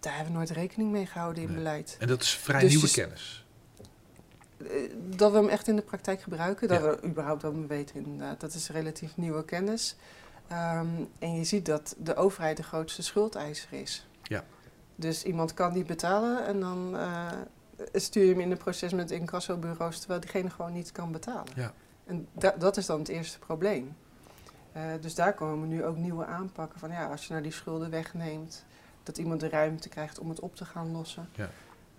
daar hebben we nooit rekening mee gehouden in Nee. beleid. en dat is vrij Dus nieuwe kennis. Dat we hem echt in de praktijk gebruiken, dat Ja. we überhaupt wel weten inderdaad. Dat is relatief nieuwe kennis. Ehm, en je ziet dat de overheid de grootste schuldeiser is. Ja. Dus iemand kan niet betalen en dan eh, stuur je hem in een proces met incassobureaus terwijl diegene gewoon niet kan betalen. Ja. En da- dat is dan het eerste probleem. Eh, dus daar komen nu ook nieuwe aanpakken van ja, als je nou die schulden wegneemt, dat iemand de ruimte krijgt om het op te gaan lossen. Ja.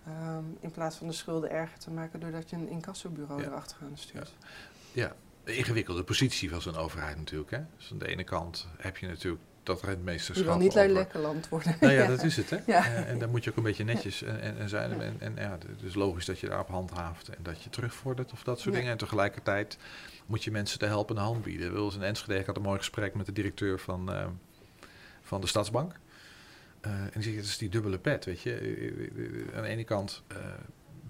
Ehm, in plaats van de schulden erger te maken doordat je een incassobureau Ja. erachteraan stuurt. De ingewikkelde positie van zo'n overheid natuurlijk. Hè? Dus aan de ene kant heb je natuurlijk dat rentmeesterschap. Je wil niet over- lekker land worden. Nou ja, dat is het, hè? Ja. Eh, en daar moet je ook een beetje netjes en, en, en zijn. En, en ja, het is logisch dat je daarop handhaaft en dat je terugvordert of dat soort Ja. dingen. En tegelijkertijd moet je mensen de helpende hand bieden. Wil eens in Enschede, ik had een mooi gesprek met de directeur van, eh, van de Stadsbank. Eh, en die zegt, het is die dubbele pet, weet je. Eh, eh, Aan de ene kant, eh,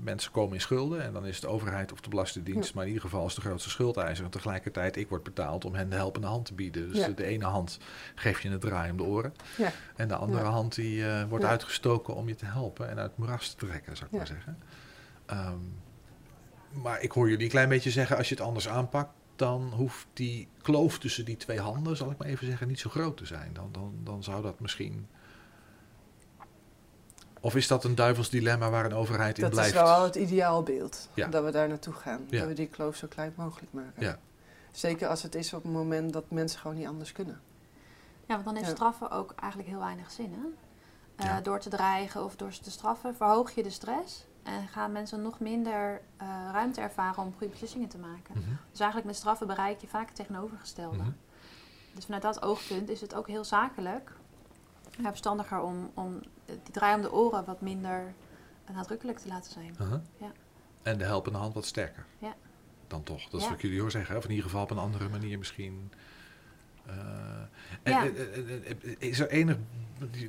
mensen komen in schulden en dan is de overheid of de Belastingdienst, Ja. maar in ieder geval is de grootste schuldeiser. En tegelijkertijd, ik word betaald om hen de helpende hand te bieden. Dus Ja. de, de ene hand geef je een draai om de oren. Ja. En de andere hand die wordt uitgestoken om je te helpen en uit het moeras te trekken, zou ik maar zeggen. Ehm, maar ik hoor jullie een klein beetje zeggen, als je het anders aanpakt, dan hoeft die kloof tussen die twee handen, zal ik maar even zeggen, niet zo groot te zijn. Dan, dan, dan zou dat misschien. Of is dat een duivels dilemma waar een overheid in Dat blijft? is wel het ideaalbeeld. Ja. Dat we daar naartoe gaan. Ja. Dat we die kloof zo klein mogelijk maken. Ja. Zeker als het is op het moment dat mensen gewoon niet anders kunnen. Ja, want dan heeft Ja. straffen ook eigenlijk heel weinig zin. Hè? Eh, Ja. Door te dreigen of door ze te straffen, verhoog je de stress. En gaan mensen nog minder eh, ruimte ervaren om goede beslissingen te maken. Mhm. Dus eigenlijk met straffen bereik je vaak het tegenovergestelde. Mhm. Dus vanuit dat oogpunt is het ook heel zakelijk. Ja, verstandiger om, om die draai om de oren wat minder nadrukkelijk te laten zijn. Ja. En de helpende hand wat sterker. Ja. Dan toch. Dat is Ja. wat ik jullie hoor zeggen. Of in ieder geval op een andere manier misschien. Eh, en, Ja. is er enig.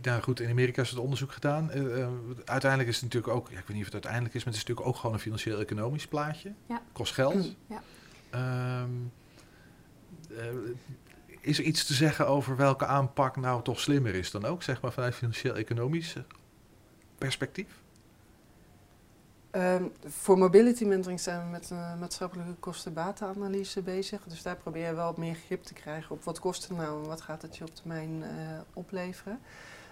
Nou goed, in Amerika is het onderzoek gedaan. Eh, eh, uiteindelijk is het natuurlijk ook. Ja, ik weet niet of het uiteindelijk is, maar het is natuurlijk ook gewoon een financieel-economisch plaatje. Ja. Kost geld. Ja. Ehm, eh, is er iets te zeggen over welke aanpak nou toch slimmer is dan ook, zeg maar vanuit financieel-economisch perspectief? Ehm, voor mobility mentoring zijn we met een maatschappelijke kosten-batenanalyse bezig. Dus daar proberen we wel meer grip te krijgen op wat kost het nou en wat gaat het je op termijn eh, opleveren.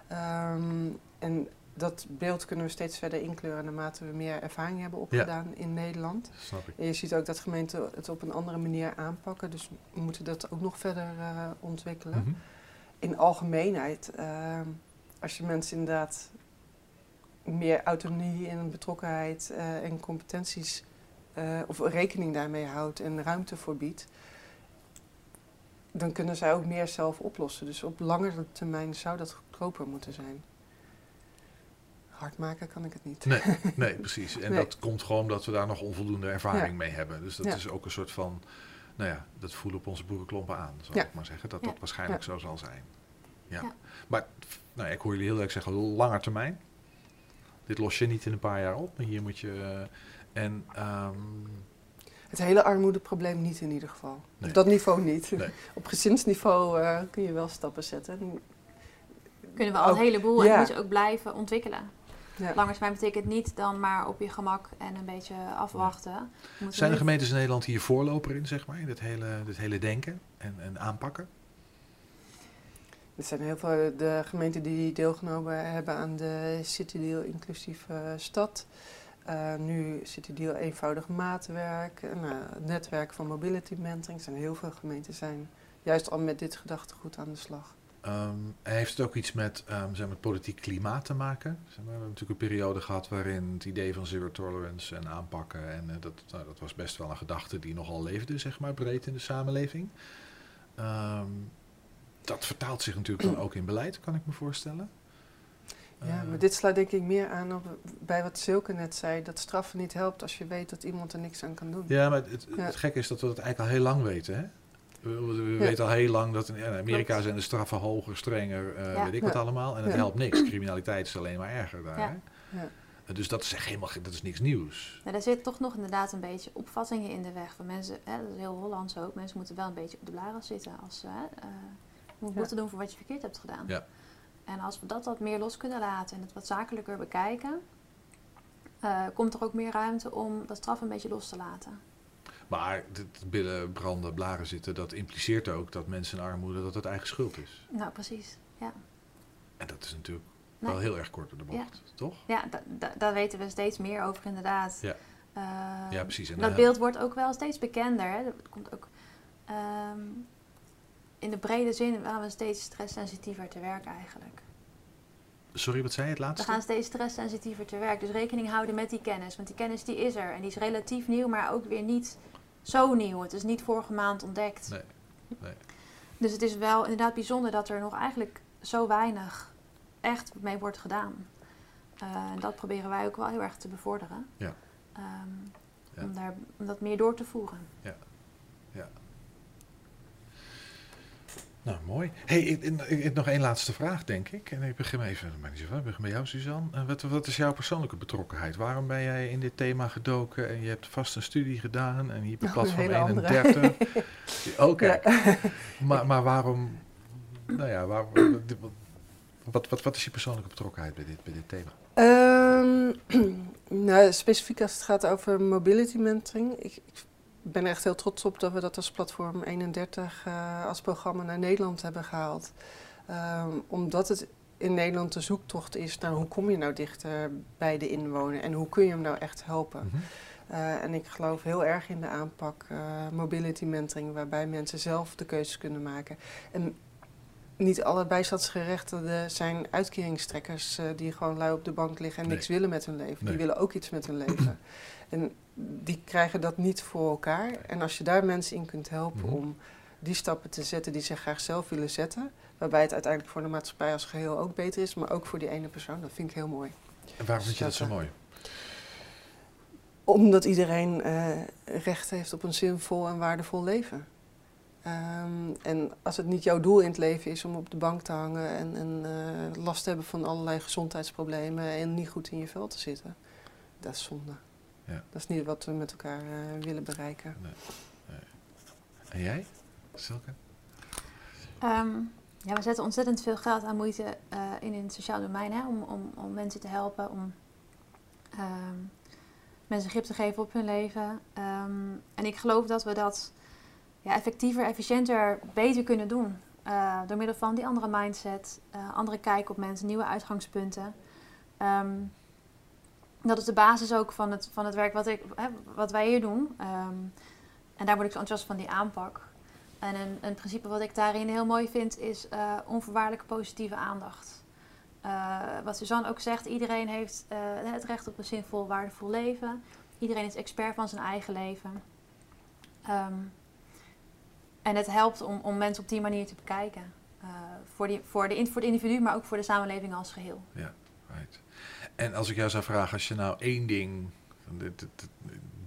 Ehm, en dat beeld kunnen we steeds verder inkleuren naarmate we meer ervaring hebben opgedaan in Nederland. Snap ik. En je ziet ook dat gemeenten het op een andere manier aanpakken, dus we moeten dat ook nog verder eh, ontwikkelen. Mhm. In algemeenheid, ehm, als je mensen inderdaad meer autonomie en betrokkenheid eh, en competenties eh, of rekening daarmee houdt en ruimte voor biedt, dan kunnen zij ook meer zelf oplossen. Dus op langere termijn zou dat goedkoper moeten zijn. Hard maken kan ik het niet. Nee, nee, precies. En Nee. dat komt gewoon omdat we daar nog onvoldoende ervaring Ja. mee hebben. Dus dat Ja. is ook een soort van, nou ja, dat voelen op onze boerenklompen aan, zal Ja. ik maar zeggen. Dat Ja. dat waarschijnlijk Ja. zo zal zijn. Ja. Ja. Maar nou, ja, ik hoor jullie heel erg zeggen, langer termijn. Dit los je niet in een paar jaar op, maar hier moet je... eh, en ehm, Het hele armoedeprobleem niet in ieder geval. Nee. Op dat niveau niet. Nee. Op gezinsniveau eh, kun je wel stappen zetten. Kunnen we al een heleboel en ja. moet je ook blijven ontwikkelen. Ja. Langetermijn betekent niet dan maar op je gemak en een beetje afwachten. Zijn nu- gemeentes in Nederland hier voorloper in, zeg maar, in dit hele, dit hele denken en, en aanpakken? Er zijn heel veel de gemeenten die deelgenomen hebben aan de City Deal inclusieve stad. Eh, nu City Deal eenvoudig maatwerk, en, nou, het netwerk van mobility mentoring. Er zijn heel veel gemeenten zijn juist al met dit gedachtegoed aan de slag. Ehm, heeft het ook iets met, ehm, zeg maar, politiek klimaat te maken? Zeg maar, we hebben natuurlijk een periode gehad waarin het idee van zero tolerance en aanpakken, en eh, dat, nou, dat was best wel een gedachte die nogal leefde, zeg maar, breed in de samenleving. Ehm, dat vertaalt zich natuurlijk dan ook in beleid, kan ik me voorstellen. Ja, maar dit sluit denk ik meer aan op, bij wat Silke net zei, dat straffen niet helpt als je weet dat iemand er niks aan kan doen. Ja, maar het, het, Ja. het gekke is dat we dat eigenlijk al heel lang weten, hè? We, we- we Ja. weten al heel lang dat in, Amerika Klopt. zijn de straffen hoger, strenger, eh, Ja. weet ik wat allemaal. En het Ja. helpt niks. Criminaliteit is alleen maar erger daar. Ja. hè? Ja. Eh, Dus dat is echt helemaal, dat is niks nieuws. Ja, daar zit toch nog inderdaad een beetje opvattingen in de weg van mensen. Hè, dat is heel Hollands ook. Mensen moeten wel een beetje op de blaren zitten als ze hè, eh, je moet Ja. boete doen voor wat je verkeerd hebt gedaan. Ja. En als we dat wat meer los kunnen laten en het wat zakelijker bekijken, eh, komt er ook meer ruimte om dat straf een beetje los te laten. Maar het billen, branden, blaren zitten, dat impliceert ook dat mensen in armoede, dat het eigen schuld is. Nou, precies. Ja, En dat is natuurlijk Nee. wel heel erg kort door de bocht, toch? ja da- da- daar weten we steeds meer over inderdaad. Ja. Eh, Ja, precies. En dat dan- beeld wordt ook wel steeds bekender. Hè. Dat komt ook ehm, in de brede zin gaan we steeds stresssensitiever te werk eigenlijk. Sorry, wat zei je het We laatste? gaan steeds stresssensitiever te werk. Dus rekening houden met die kennis. Want die kennis die is er. En die is relatief nieuw, maar ook weer niet zo nieuw. Het is niet vorige maand ontdekt. Nee, nee. Dus het is wel inderdaad bijzonder dat er nog eigenlijk zo weinig echt mee wordt gedaan. Uh, en dat proberen wij ook wel heel erg te bevorderen. Ja. Um, ja. Om, daar, om dat meer door te voeren. Ja. ja. Nou, mooi. hey, ik, ik, nog één laatste vraag, denk ik. En ik begin even, ik begin bij jou, Suzanne. Wat, wat, is jouw persoonlijke betrokkenheid? Waarom ben jij in dit thema gedoken en je hebt vast een studie gedaan en hebt een platform 31? Oké. Maar, maar waarom, nou ja, waarom, wat, wat, wat is je persoonlijke betrokkenheid bij dit, bij dit thema? Um, nou, specifiek als het gaat over mobility mentoring. Ik, ik ben er echt heel trots op dat we dat als platform 31 uh, als programma naar Nederland hebben gehaald. Um, omdat het in Nederland de zoektocht is naar hoe kom je nou dichter bij de inwoner en hoe kun je hem nou echt helpen. Mm -hmm. uh, en ik geloof heel erg in de aanpak uh, mobility mentoring, waarbij mensen zelf de keuzes kunnen maken. En niet alle bijstandsgerechtigden zijn uitkeringstrekkers uh, die gewoon lui op de bank liggen en nee. niks willen met hun leven. Nee. Die willen ook iets met hun leven. en die krijgen dat niet voor elkaar. En als je daar mensen in kunt helpen mm -hmm. om die stappen te zetten die ze graag zelf willen zetten, waarbij het uiteindelijk voor de maatschappij als geheel ook beter is, maar ook voor die ene persoon, dat vind ik heel mooi. En waarom vind je dat zo mooi? Omdat iedereen uh, recht heeft op een zinvol en waardevol leven. Um, en als het niet jouw doel in het leven is om op de bank te hangen en, en uh, last te hebben van allerlei gezondheidsproblemen en niet goed in je vel te zitten, dat is zonde. Ja. Dat is niet wat we met elkaar uh, willen bereiken. Nee. nee. En jij, Silke? Um, ja, we zetten ontzettend veel geld aan moeite uh, in in het sociale domein hè, om, om, om mensen te helpen, om um, mensen grip te geven op hun leven. Um, en ik geloof dat we dat ja, effectiever, efficiënter, beter kunnen doen. Uh, door middel van die andere mindset, uh, andere kijk op mensen, nieuwe uitgangspunten. Um, dat is de basis ook van het, van het werk wat, ik, hè, wat wij hier doen. Um, en daar word ik zo enthousiast van die aanpak. En een, een principe wat ik daarin heel mooi vind is uh, onvoorwaardelijke positieve aandacht. wat Suzanne ook zegt, iedereen heeft het recht op een zinvol, waardevol leven. Iedereen is expert van zijn eigen leven. Um, en het helpt om, om mensen op die manier te bekijken. Voor, die, voor, de, voor het individu, maar ook voor de samenleving als geheel. Ja, right. En als ik jou zou vragen, als je nou één ding... Dit, dit,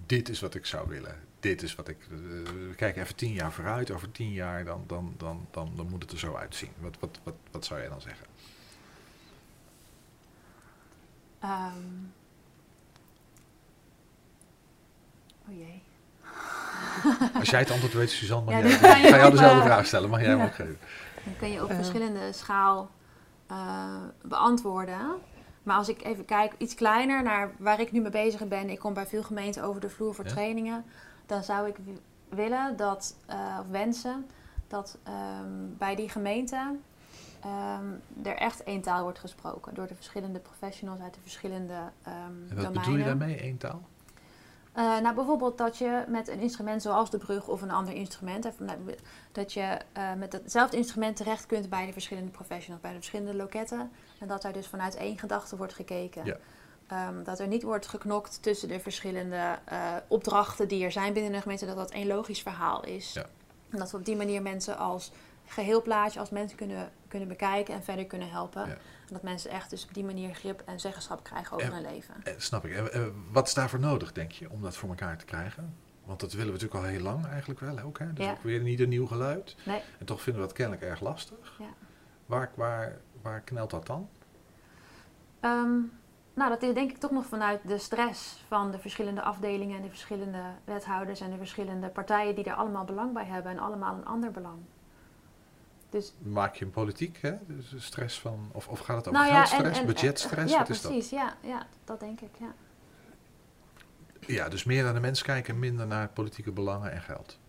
dit is wat ik zou willen. Dit is wat ik... Uh, we kijken even tien jaar vooruit. Over tien jaar, dan, dan, dan, dan, dan moet het er zo uitzien. Wat, wat, wat, wat zou jij dan zeggen? Um, oh jee. Als jij het antwoord weet, Suzanne, mag ja, jij, ik ga jou dezelfde vraag stellen. Mag jij hem ook geven? Dan kun je op verschillende schaal uh, beantwoorden. Maar als ik even kijk, iets kleiner naar waar ik nu mee bezig ben. Ik kom bij veel gemeenten over de vloer voor ja? trainingen. Dan zou ik willen dat, uh, of wensen, dat um, bij die gemeenten um, er echt één taal wordt gesproken. Door de verschillende professionals uit de verschillende um, en wat domeinen. bedoel je daarmee, één taal? Uh, nou, bijvoorbeeld dat je met een instrument zoals de brug of een ander instrument, dat je uh, met hetzelfde instrument terecht kunt bij de verschillende professionals, bij de verschillende loketten. En dat er dus vanuit één gedachte wordt gekeken. Ja. Um, dat er niet wordt geknokt tussen de verschillende uh, opdrachten die er zijn binnen een gemeente, dat dat één logisch verhaal is. Ja. En dat we op die manier mensen als geheel plaatje, als mensen kunnen, kunnen bekijken en verder kunnen helpen. Ja. En dat mensen echt dus op die manier grip en zeggenschap krijgen over En- hun leven. Eh, snap ik. En, wat is daarvoor nodig, denk je, om dat voor elkaar te krijgen? Want dat willen we natuurlijk al heel lang eigenlijk wel ook. Hè? Dus Ja. ook weer niet een nieuw geluid. Nee. En toch vinden we dat kennelijk erg lastig. Ja. Waar, waar, waar knelt dat dan? Ehm, nou, dat is denk ik toch nog vanuit de stress van de verschillende afdelingen en de verschillende wethouders en de verschillende partijen die er allemaal belang bij hebben en allemaal een ander belang. Dus Maak je een politiek, hè? Dus stress van, of, of gaat het over Nou geldstress, budgetstress? ja, Wat is precies. Ja, ja, dat denk ik. Ja. dat? Ja, dus meer naar de mens kijken en minder naar politieke belangen en geld.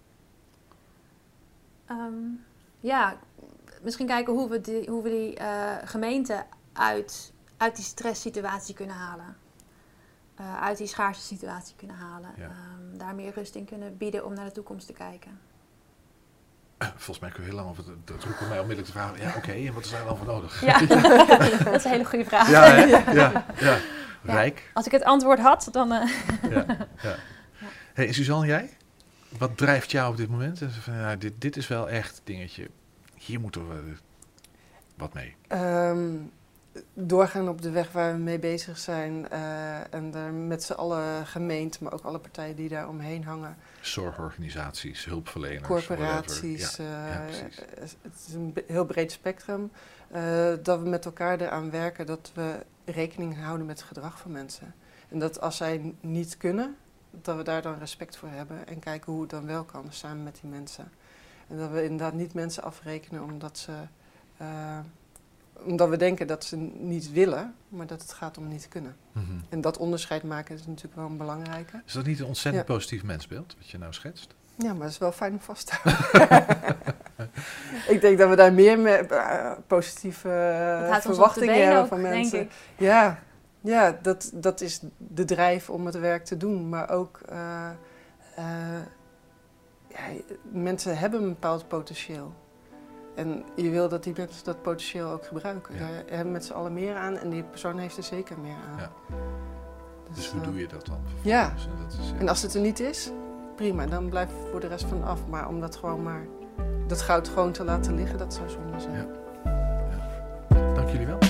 Ehm, ja, misschien kijken hoe we die, hoe we die eh, gemeente uit, uit die stresssituatie kunnen halen. Eh, uit die schaarse situatie kunnen halen. Ja. Ehm, daar meer rust in kunnen bieden om naar de toekomst te kijken. Volgens mij kun je heel lang over het, dat roept mij onmiddellijk de vraag, ja oké, en wat is daar dan voor nodig? Ja, dat is een hele goede vraag. ja, ja, ja. Rijk. Als ik het antwoord had, dan. eh, Ja, ja. Hey, Suzanne, jij? Wat drijft jou op dit moment? Van, ja, dit, dit is wel echt dingetje. hier moeten we wat mee? Ehm, doorgaan op de weg waar we mee bezig zijn. eh, en er met z'n allen gemeenten, maar ook alle partijen die daar omheen hangen. Zorgorganisaties, hulpverleners, corporaties. whatever. Ja, ja, eh, precies. het is een heel breed spectrum. eh, dat we met elkaar eraan werken dat we rekening houden met het gedrag van mensen. En dat als zij niet kunnen, dat we daar dan respect voor hebben en kijken hoe het dan wel kan samen met die mensen. En dat we inderdaad niet mensen afrekenen omdat ze. eh, omdat we denken dat ze niet willen, maar dat het gaat om niet kunnen. Mhm. En dat onderscheid maken is natuurlijk wel een belangrijke. Is dat niet een ontzettend Ja. positief mensbeeld, wat je nou schetst? Ja, maar het is wel fijn om vast te houden. ik denk dat we daar meer me- eh, positieve verwachtingen hebben ook, van denk mensen. ik. Ja, ja dat, dat is de drijf om het werk te doen. Maar ook, eh, eh, ja, mensen hebben een bepaald potentieel. En je wil dat die mensen dat potentieel ook gebruiken. Ja. Daar hebben met z'n allen meer aan en die persoon heeft er zeker meer aan. Ja. Dus, dus hoe eh, doe je dat dan? Ja. En, dat is, ja. en als het er niet is, prima, dan blijf voor de rest van af. Maar om dat gewoon maar, dat goud gewoon te laten liggen, dat zou zonde zijn. Ja. Dank jullie wel.